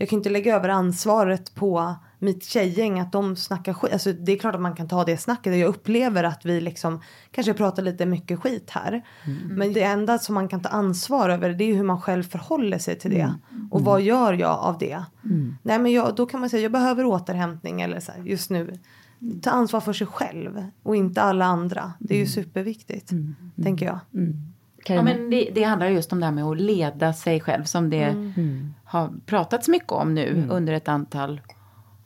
Jag kan inte lägga över ansvaret på mitt tjejgäng att de snackar skit. Alltså det är klart att man kan ta det snacket. Jag upplever att vi liksom kanske pratar lite mycket skit här. Men det enda som man kan ta ansvar över det är hur man själv förhåller sig till det. Och vad gör jag av det? Nej men jag, då kan man säga jag behöver återhämtning eller så här, just nu. Ta ansvar för sig själv och inte alla andra. Det är ju superviktigt. Tänker jag. Ja, men det, det handlar just om det här med att leda sig själv som det Mm. Har pratats mycket om nu under ett antal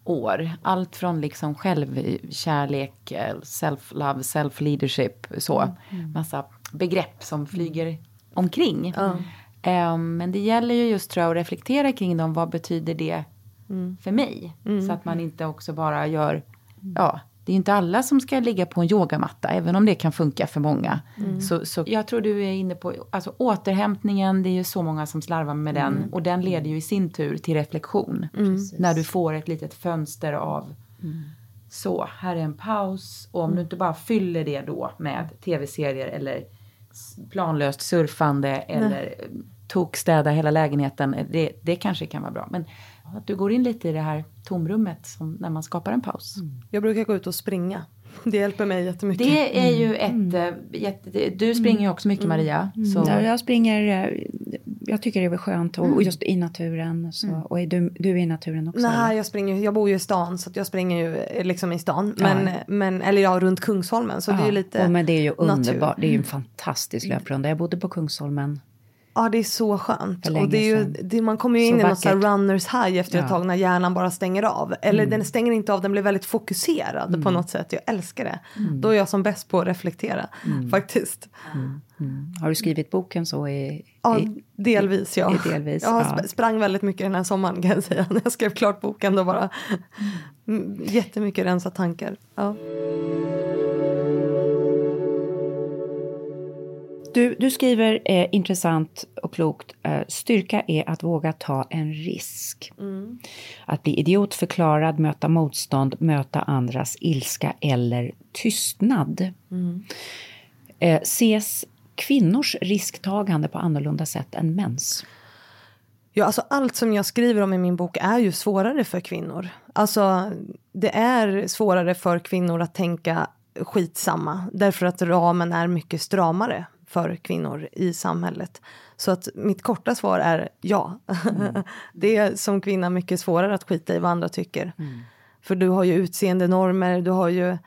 år. Allt från liksom självkärlek, self-love, self-leadership, så. Massa begrepp som flyger omkring. Eh, men det gäller ju just tror jag att reflektera kring dem. Vad betyder det för mig? Så att man inte också bara gör, ja, det är inte alla som ska ligga på en yogamatta, även om det kan funka för många. Så, så jag tror du är inne på, alltså återhämtningen, det är ju så många som slarvar med den. Och den leder ju i sin tur till reflektion. När du får ett litet fönster av, så, här är en paus. Och om du inte bara fyller det då med tv-serier eller planlöst surfande eller tokstäda hela lägenheten. Det, det kanske kan vara bra. Men att du går in lite i det här tomrummet som när man skapar en paus. Jag brukar gå ut och springa. Det hjälper mig jättemycket. Det är ju ett... eh, Jätte, du springer ju också mycket Maria. Så. Ja, jag springer, eh, jag tycker det är väl skönt och, och just i naturen. Så, Och är du, du är i naturen också? eller? Nej, jag springer jag bor ju i stan så att jag springer ju eh, liksom i stan. Men, men eller ja, runt Kungsholmen så det är ju lite och men det är ju underbart, det är ju en fantastisk löprunda. Jag bodde på Kungsholmen Ja, det är så skönt. Och det är ju, det, man kommer ju in Så i något så runners high efter ett Ja. tag när hjärnan bara stänger av. Eller den stänger inte av, den blir väldigt fokuserad på något sätt. Jag älskar det. Då är jag som bäst på att reflektera faktiskt. Har du skrivit boken så i... Ja, i delvis ja. i delvis, jag ja. sp- sprang väldigt mycket den här sommaren kan jag säga. När jag skrev klart boken då bara mm, jättemycket rensa tankar. Ja. Du, du skriver eh, intressant och klokt. Eh, styrka är att våga ta en risk. Att bli idiotförklarad, möta motstånd, möta andras ilska eller tystnad. Eh, ses kvinnors risktagande på annorlunda sätt än mäns? Ja, alltså allt som jag skriver om i min bok är ju svårare för kvinnor. Alltså, det är svårare för kvinnor att tänka skitsamma. Därför att ramen är mycket stramare för kvinnor i samhället. Så att mitt korta svar är ja. det är som kvinna mycket svårare att skita i vad andra tycker. För du har ju utseendenormer, du har ju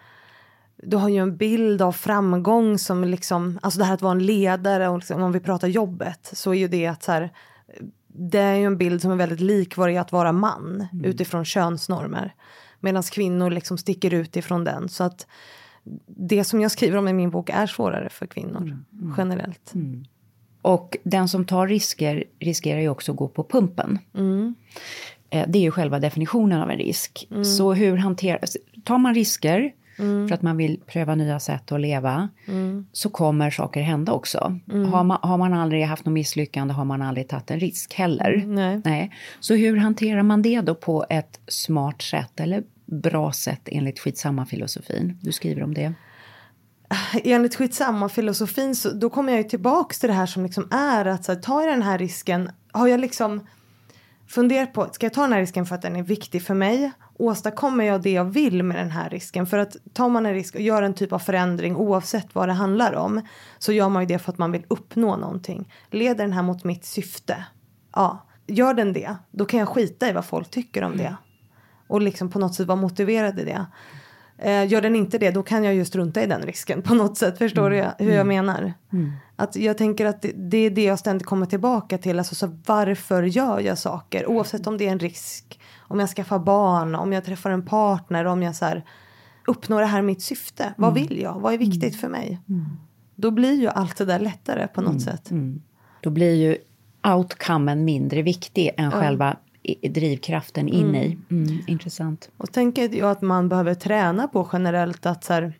du har ju en bild av framgång som liksom, alltså det här att vara en ledare och liksom, om vi pratar jobbet så är ju det att så här, det är ju en bild som är väldigt lik vad det är att vara man utifrån könsnormer. Medan kvinnor liksom sticker ut ifrån den. Så att det som jag skriver om i min bok är svårare för kvinnor generellt. Och den som tar risker riskerar ju också att gå på pumpen. Eh, Det är ju själva definitionen av en risk. Så hur hanteras... Tar man risker för att man vill pröva nya sätt att leva så kommer saker hända också. Har, man, har man aldrig haft något misslyckande har man aldrig tagit en risk heller. nej. Så hur hanterar man det då på ett smart sätt eller bra sätt enligt skitsamma-filosofin? Du skriver om det. enligt skitsamma filosofin så då kommer jag ju tillbaks till det här som liksom är att så här, ta den här risken, har jag liksom funderat på, ska jag ta den här risken för att den är viktig för mig? Åstadkommer jag det jag vill med den här risken? För att tar man en risk och gör en typ av förändring oavsett vad det handlar om så gör man ju det för att man vill uppnå någonting. Leder den här mot mitt syfte? Ja, gör den det, då kan jag skita i vad folk tycker om det. Och liksom på något sätt vara motiverad i det. Eh, gör den inte det, då kan jag ju strunta i den risken på något sätt. Förstår du hur jag menar? Att jag tänker att det, det är det jag ständigt kommer tillbaka till. Alltså, så varför gör jag saker? Oavsett om det är en risk. Om jag skaffar barn, om jag träffar en partner, om jag så här, uppnår det här mitt syfte. Vad vill jag? Vad är viktigt för mig? Då blir ju allt det där lättare på något sätt. Då blir ju outcomen mindre viktig än själva drivkraften in i. Mm, intressant. Och tänker jag att man behöver träna på generellt att så här,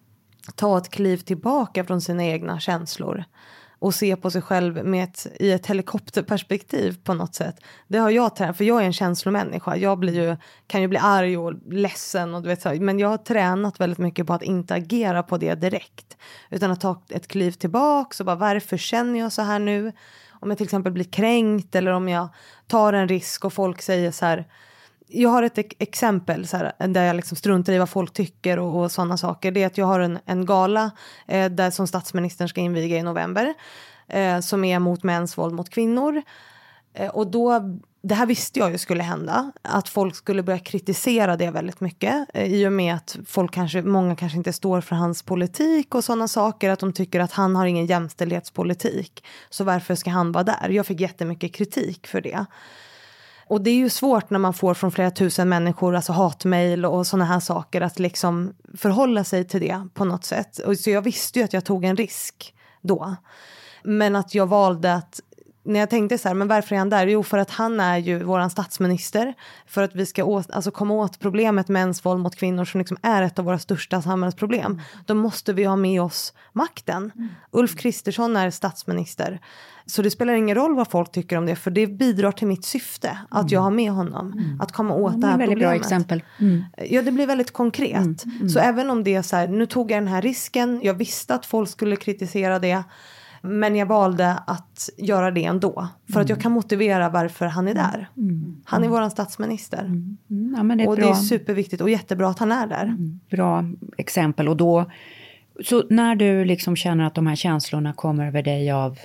ta ett kliv tillbaka från sina egna känslor och se på sig själv med ett, i ett helikopterperspektiv på något sätt. Det har jag tränat, för jag är en känslomänniska. Jag blir ju, kan ju bli arg och ledsen och du vet så, men jag har tränat väldigt mycket på att inte agera på det direkt utan att ta ett kliv tillbaka och bara varför känner jag så här nu? Om jag till exempel blir kränkt eller om jag tar en risk och folk säger så här jag har ett exempel så här, där jag liksom struntar i vad folk tycker och, och sådana saker. Det är att jag har en, en gala eh, där som statsministern ska inviga i november. Eh, som är mot mäns våld mot kvinnor. Eh, och då, det här visste jag ju skulle hända. Att folk skulle börja kritisera det väldigt mycket. Eh, I och med att folk kanske, många kanske inte står för hans politik och sådana saker. Att de tycker att han har ingen jämställdhetspolitik. Så varför ska han vara där? Jag fick jättemycket kritik för det. Och det är ju svårt när man får från flera tusen människor, alltså hatmejl och sådana här saker, att liksom förhålla sig till det på något sätt. Och så jag visste ju att jag tog en risk då. Men att jag valde att, när jag tänkte så här, men varför är han där? Jo, för att han är ju våran statsminister. För att vi ska åt, alltså komma åt problemet mäns våld mot kvinnor som liksom är ett av våra största samhällsproblem. Då måste vi ha med oss makten. Ulf Kristersson är statsminister. Så det spelar ingen roll vad folk tycker om det, för det bidrar till mitt syfte. Att jag har med honom. Att komma åt det Det är här väldigt problemet. bra exempel. Mm. Ja, det blir väldigt konkret. Så även om det är så här, nu tog jag den här risken, jag visste att folk skulle kritisera det. Men jag valde att göra det ändå. För att jag kan motivera varför han är där. Han är våran statsminister. Mm, ja, men det och ett det är bra, superviktigt och jättebra att han är där. bra exempel. Och då, så när du liksom känner att de här känslorna kommer över dig av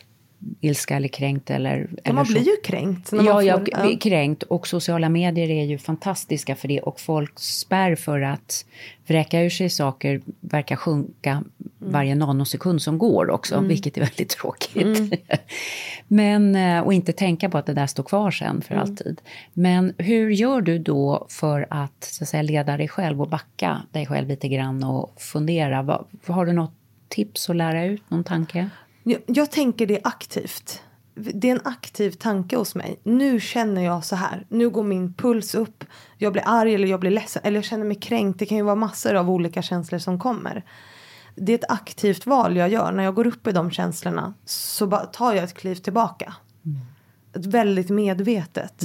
ilska eller kränkt eller... Ja, eller man så- blir ju kränkt. Ja, man jag får, blir kränkt och sociala medier är ju fantastiska för det och folk spär för att vräka ur sig saker verkar sjunka varje nanosekund som går också, vilket är väldigt tråkigt. Men, eh, och inte tänka på att det där står kvar sen för alltid. Men hur gör du då för att, så att säga, leda dig själv och backa dig själv lite grann och fundera? Har du något tips att lära ut, någon tanke? Jag, jag tänker det aktivt. Det är en aktiv tanke hos mig. Nu känner jag så här. Nu går min puls upp. Jag blir arg eller jag blir ledsen. Eller jag känner mig kränkt. Det kan ju vara massor av olika känslor som kommer. Det är ett aktivt val jag gör. När jag går upp i de känslorna så tar jag ett kliv tillbaka. Ett väldigt medvetet.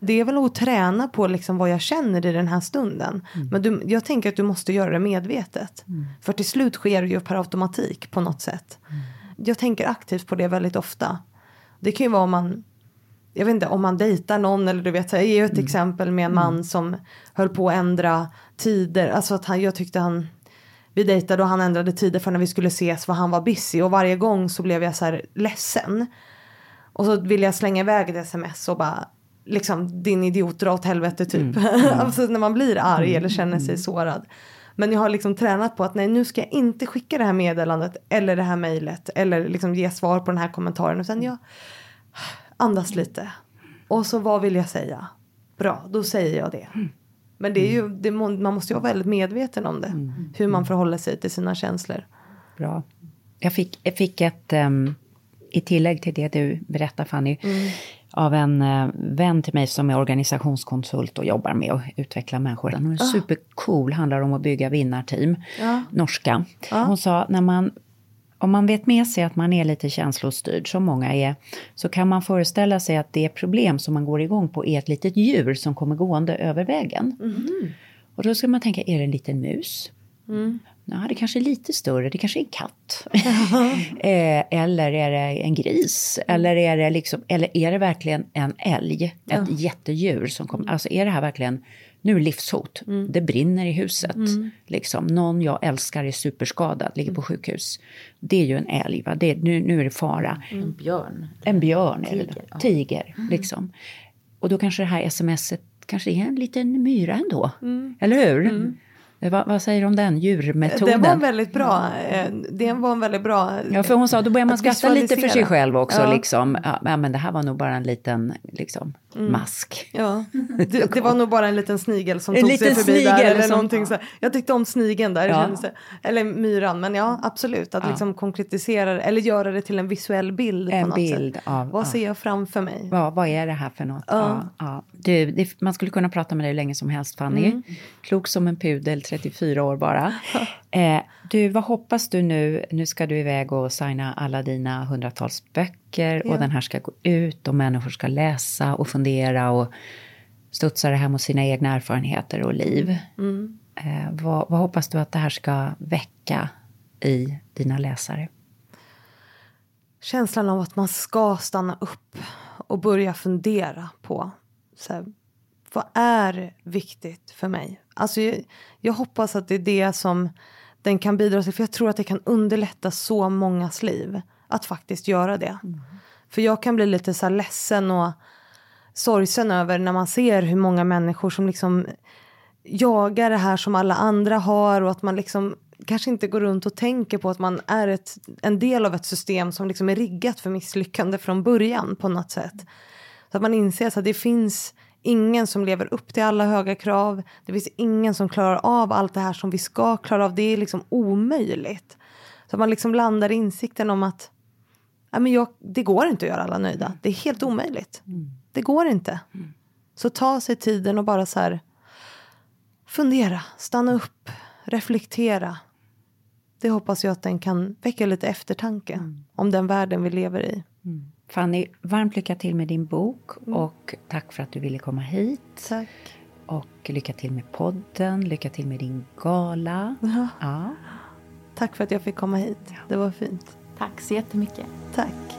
Det är väl att träna på liksom vad jag känner i den här stunden. Men du, jag tänker att du måste göra det medvetet. För till slut sker det ju per automatik på något sätt. Jag tänker aktivt på det väldigt ofta. Det kan ju vara om man jag vet inte om man dejtar någon eller du vet jag ger ett exempel med en man som höll på att ändra tider. Alltså att han, jag tyckte han vi dejtade och han ändrade tider för när vi skulle ses för han var busy och varje gång så blev jag så här ledsen. Och så ville jag slänga iväg ett sms och bara liksom din idiot dra åt helvete typ. alltså när man blir arg eller känner sig sårad. Men jag har liksom tränat på att nej nu ska jag inte skicka det här meddelandet eller det här mejlet eller liksom ge svar på den här kommentaren och sen jag andas lite. Och så vad vill jag säga? Bra, då säger jag det. Men det är ju, det, man måste ju vara väldigt medveten om det. Hur man förhåller sig till sina känslor. Bra. Jag fick, jag fick ett, um, i tillägg till det du berättar Fanny, av en uh, vän till mig som är organisationskonsult och jobbar med att utveckla människor. Hon är supercool, handlar om att bygga vinnarteam, norska. Hon sa, när man, om man vet med sig att man är lite känslostyrd, som många är, så kan man föreställa sig att det problem som man går igång på är ett litet djur som kommer gående över vägen. Och då ska man tänka, är det en liten mus? Ja, det kanske är lite större, det kanske är en katt. eh, eller är det en gris? Eller är det, liksom, eller är det verkligen en älg? Ett jättedjur som kommer... Alltså är det här verkligen... Nu är det livshot. Det brinner i huset. Liksom. Någon jag älskar är superskadad, ligger på sjukhus. Det är ju en älg, va? Det är, nu, nu är det fara. En björn. En björn. Tiger, ja. Tiger, liksom. Och då kanske det här smset kanske är en liten myra ändå. Eller hur? Vad, vad säger du om den djurmetoden? Det var väldigt bra, eh, det var en väldigt bra. Ja, för hon sa då börjar man att skratta lite för sig själv också. Ja. Liksom. Ja, men- det här var nog bara en liten liksom, mask. Ja, det, det var nog bara en liten snigel som En tog sig förbi där. Eller som- någonting så. Jag tyckte om snigeln där. Ja. Eller myran. Men ja, absolut. Att liksom konkretisera det, Eller göra det till en visuell bild. En bild sätt. av- Vad ja. ser jag framför mig? Vad, vad är det här för något? Ja. Ja, Du, det, man skulle kunna prata med dig hur länge som helst Fanny. Mm. Klok som en pudel, 34 år bara. Eh, du, vad hoppas du nu? Nu ska du iväg och signa alla dina hundratals böcker och den här ska gå ut och människor ska läsa och fundera och studsa det här mot sina egna erfarenheter och liv. Mm. Eh, vad, vad hoppas du att det här ska väcka i dina läsare? Känslan av att man ska stanna upp och börja fundera på så här, vad är viktigt för mig? Alltså, jag, jag hoppas att det är det som den kan bidra till. För jag tror att det kan underlätta så mångas liv att faktiskt göra det. För jag kan bli lite så här ledsen och sorgsen över när man ser hur många människor som liksom jagar det här som alla andra har och att man liksom kanske inte går runt och tänker på att man är ett, en del av ett system som liksom är riggat för misslyckande från början på något sätt. Så att man inser att det finns ingen som lever upp till alla höga krav. Det finns ingen som klarar av allt det här som vi ska klara av. Det är liksom omöjligt. Så man liksom landar i insikten om att ja, men jag, det går inte att göra alla nöjda. Det är helt omöjligt. Det går inte. Så ta sig tiden och bara så här fundera, stanna upp, reflektera. Det hoppas jag att den kan väcka lite eftertanke om den världen vi lever i. Fanny, varmt lycka till med din bok och tack för att du ville komma hit. Tack. Och lycka till med podden, lycka till med din gala. Ja, Ja. tack för att jag fick komma hit. Det var fint. Tack så jättemycket. Tack.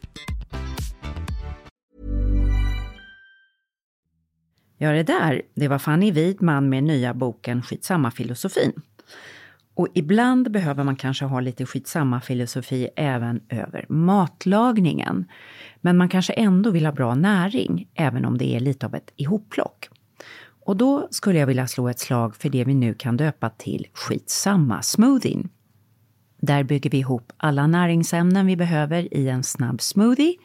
Ja, det där, det var Fanny Widman med nya boken Skitsamma filosofin. Och ibland behöver man kanske ha lite skitsamma filosofi även över matlagningen. Men man kanske ändå vill ha bra näring, även om det är lite av ett ihopplock. Och då skulle jag vilja slå ett slag för det vi nu kan döpa till skitsamma smoothien. Där bygger vi ihop alla näringsämnen vi behöver i en snabb smoothie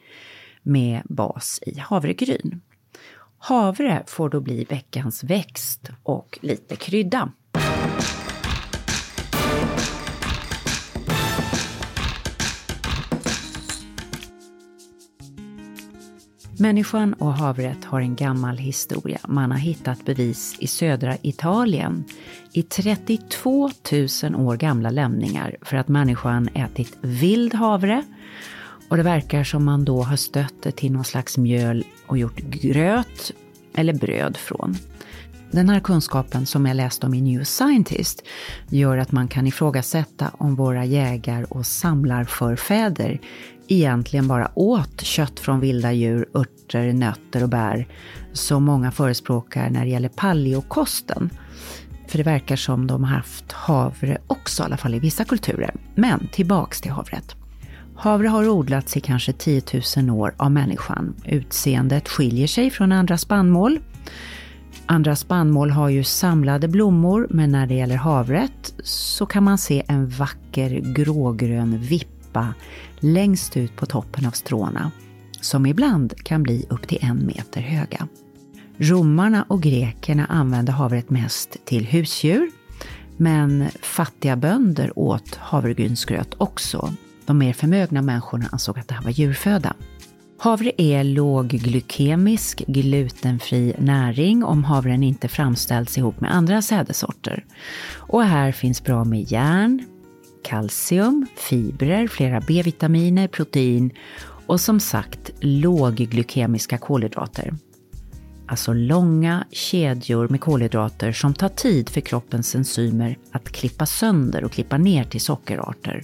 med bas i havregryn. Havre får då bli veckans växt och lite krydda. Människan och havret har en gammal historia. Man har hittat bevis i södra Italien i 32 000 år gamla lämningar för att människan ätit vild havre och det verkar som man då har stött det till någon slags mjöl och gjort gröt eller bröd från. Den här kunskapen som jag läste om i New Scientist gör att man kan ifrågasätta om våra jägar och samlarförfäder egentligen bara åt kött från vilda djur, örter, nötter och bär som många förespråkar när det gäller paleokosten. För det verkar som de har haft havre också, i alla fall i vissa kulturer. Men tillbaks till havret. Havre har odlats i kanske 10 000 år av människan. Utseendet skiljer sig från andra spannmål. Andra spannmål har ju samlade blommor, men när det gäller havret så kan man se en vacker grågrön vippa längst ut på toppen av stråna, som ibland kan bli upp till en meter höga. Romarna och grekerna använde havret mest till husdjur, men fattiga bönder åt havregrynsgröt också. De mer förmögna människorna ansåg att det här var djurföda. Havre är lågglykemisk, glutenfri näring om havren inte framställs ihop med andra sädesorter. Och här finns bra med järn, kalcium, fibrer, flera B-vitaminer, protein och som sagt lågglykemiska kolhydrater. Alltså långa kedjor med kolhydrater som tar tid för kroppens enzymer att klippa sönder och klippa ner till sockerarter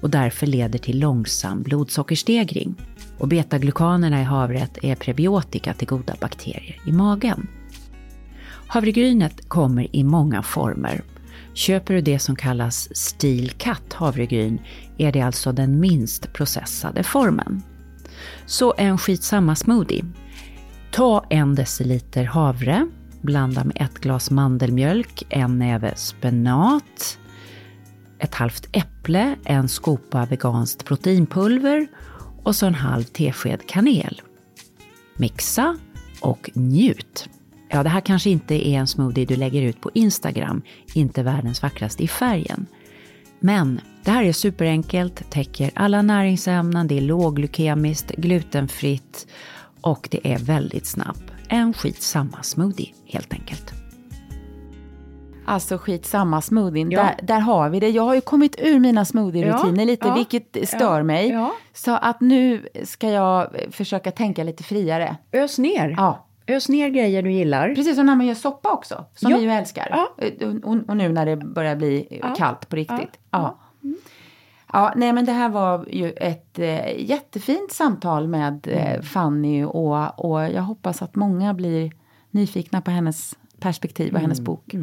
och därför leder till långsam blodsockerstegring. Och betaglukanerna i havret är prebiotika till goda bakterier i magen. Havregrynet kommer i många former. Köper du det som kallas Steel Cut havregryn är det alltså den minst processade formen. Så en skitsamma smoothie. Ta en deciliter havre, blanda med ett glas mandelmjölk, en näve spenat, ett halvt äpple, en skopa veganskt proteinpulver och så en halv tesked kanel. Mixa och njut! Ja, det här kanske inte är en smoothie du lägger ut på Instagram, inte världens vackraste i färgen. Men det här är superenkelt, täcker alla näringsämnen, det är låglykemiskt, glutenfritt och det är väldigt snabbt. En skitsamma smoothie helt enkelt. Alltså skitsamma, smoothien, ja. där, där har vi det. Jag har ju kommit ur mina smoothie-rutiner ja, lite, ja, vilket stör mig. Så att nu ska jag försöka tänka lite friare. Ös ner. Ja. Ös ner grejer du gillar. Precis som när man gör soppa också, som vi ju älskar. Ja. Och, och nu när det börjar bli Ja. kallt på riktigt. Ja. Ja. Ja, nej men det här var ju ett eh, jättefint samtal med Mm. eh, Fanny och, och jag hoppas att många blir nyfikna på hennes perspektiv och Mm. hennes bok.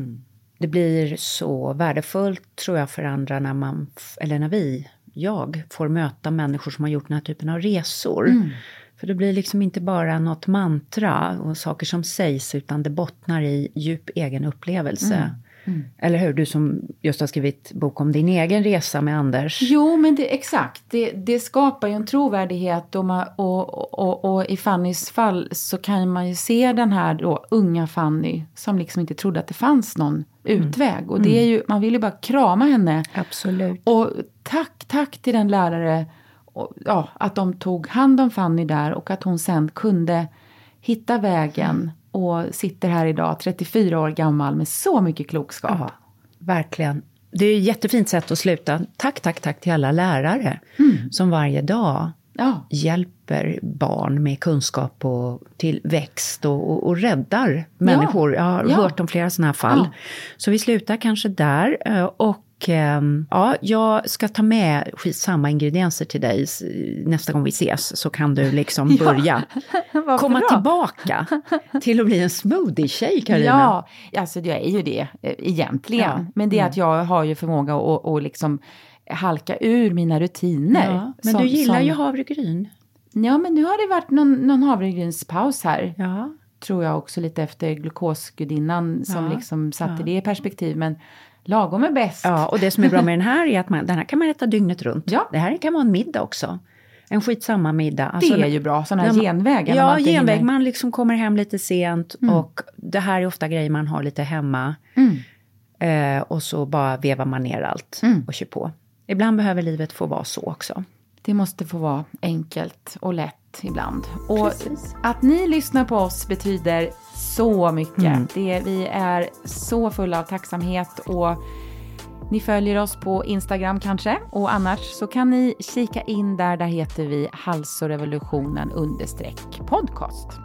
Det blir så värdefullt tror jag för andra när man, eller när vi, jag, får möta människor som har gjort den här typen av resor. Mm. För det blir liksom inte bara något mantra och saker som sägs utan det bottnar i djup egen upplevelse. Mm. Eller hur? Du som just har skrivit bok om din egen resa med Anders. Jo, men det, exakt. Det, det skapar ju en trovärdighet och, man, och, och, och i Fannys fall så kan man ju se den här då unga Fanny som liksom inte trodde att det fanns någon utväg. Och det är ju, man vill ju bara krama henne. Absolut. Och tack, tack till den lärare, och, ja, att de tog hand om Fanny där och att hon sen kunde hitta vägen och sitter här idag, 34 år gammal, med så mycket klokskap. Ja, verkligen. Det är ett jättefint sätt att sluta. Tack, tack, tack till alla lärare som varje dag Ja. hjälper barn med kunskap och tillväxt och, och, och räddar människor. Jag har Ja. hört om flera sådana här fall. Ja. Så vi slutar kanske där. eh, Och ja, jag ska ta med skitsamma ingredienser till dig nästa gång vi ses. Så kan du liksom Ja. börja Varför komma då? tillbaka till att bli en smoothie-tjej, Carina. Ja, alltså jag är ju det eh, egentligen. Ja. Men det är att jag har ju förmåga att, att liksom halka ur mina rutiner. Ja, men Som- du gillar som- ju havregryn. Ja, men nu har det varit någon, någon havregrynspaus här. Ja. Tror jag också lite efter glukosgudinnan som Ja, liksom satte ja. det i perspektiv. Men lagom är bäst. Ja, och det som är bra med den här är att man, den här kan man äta dygnet runt. Ja. Det här kan vara en middag också. En skitsamma middag. Alltså, det är ju bra, sådana här man- genvägar. man Ja, inte genväg. Man liksom kommer hem lite sent och det här är ofta grejer man har lite hemma. Mm. Eh, och så bara vevar man ner allt och kör på. Ibland behöver livet få vara så också. Det måste få vara enkelt och lätt ibland. Och att ni lyssnar på oss betyder så mycket. Det, vi är så fulla av tacksamhet och ni följer oss på Instagram kanske. Och annars så kan ni kika in där, där heter vi halsorevolutionen understreck podcast.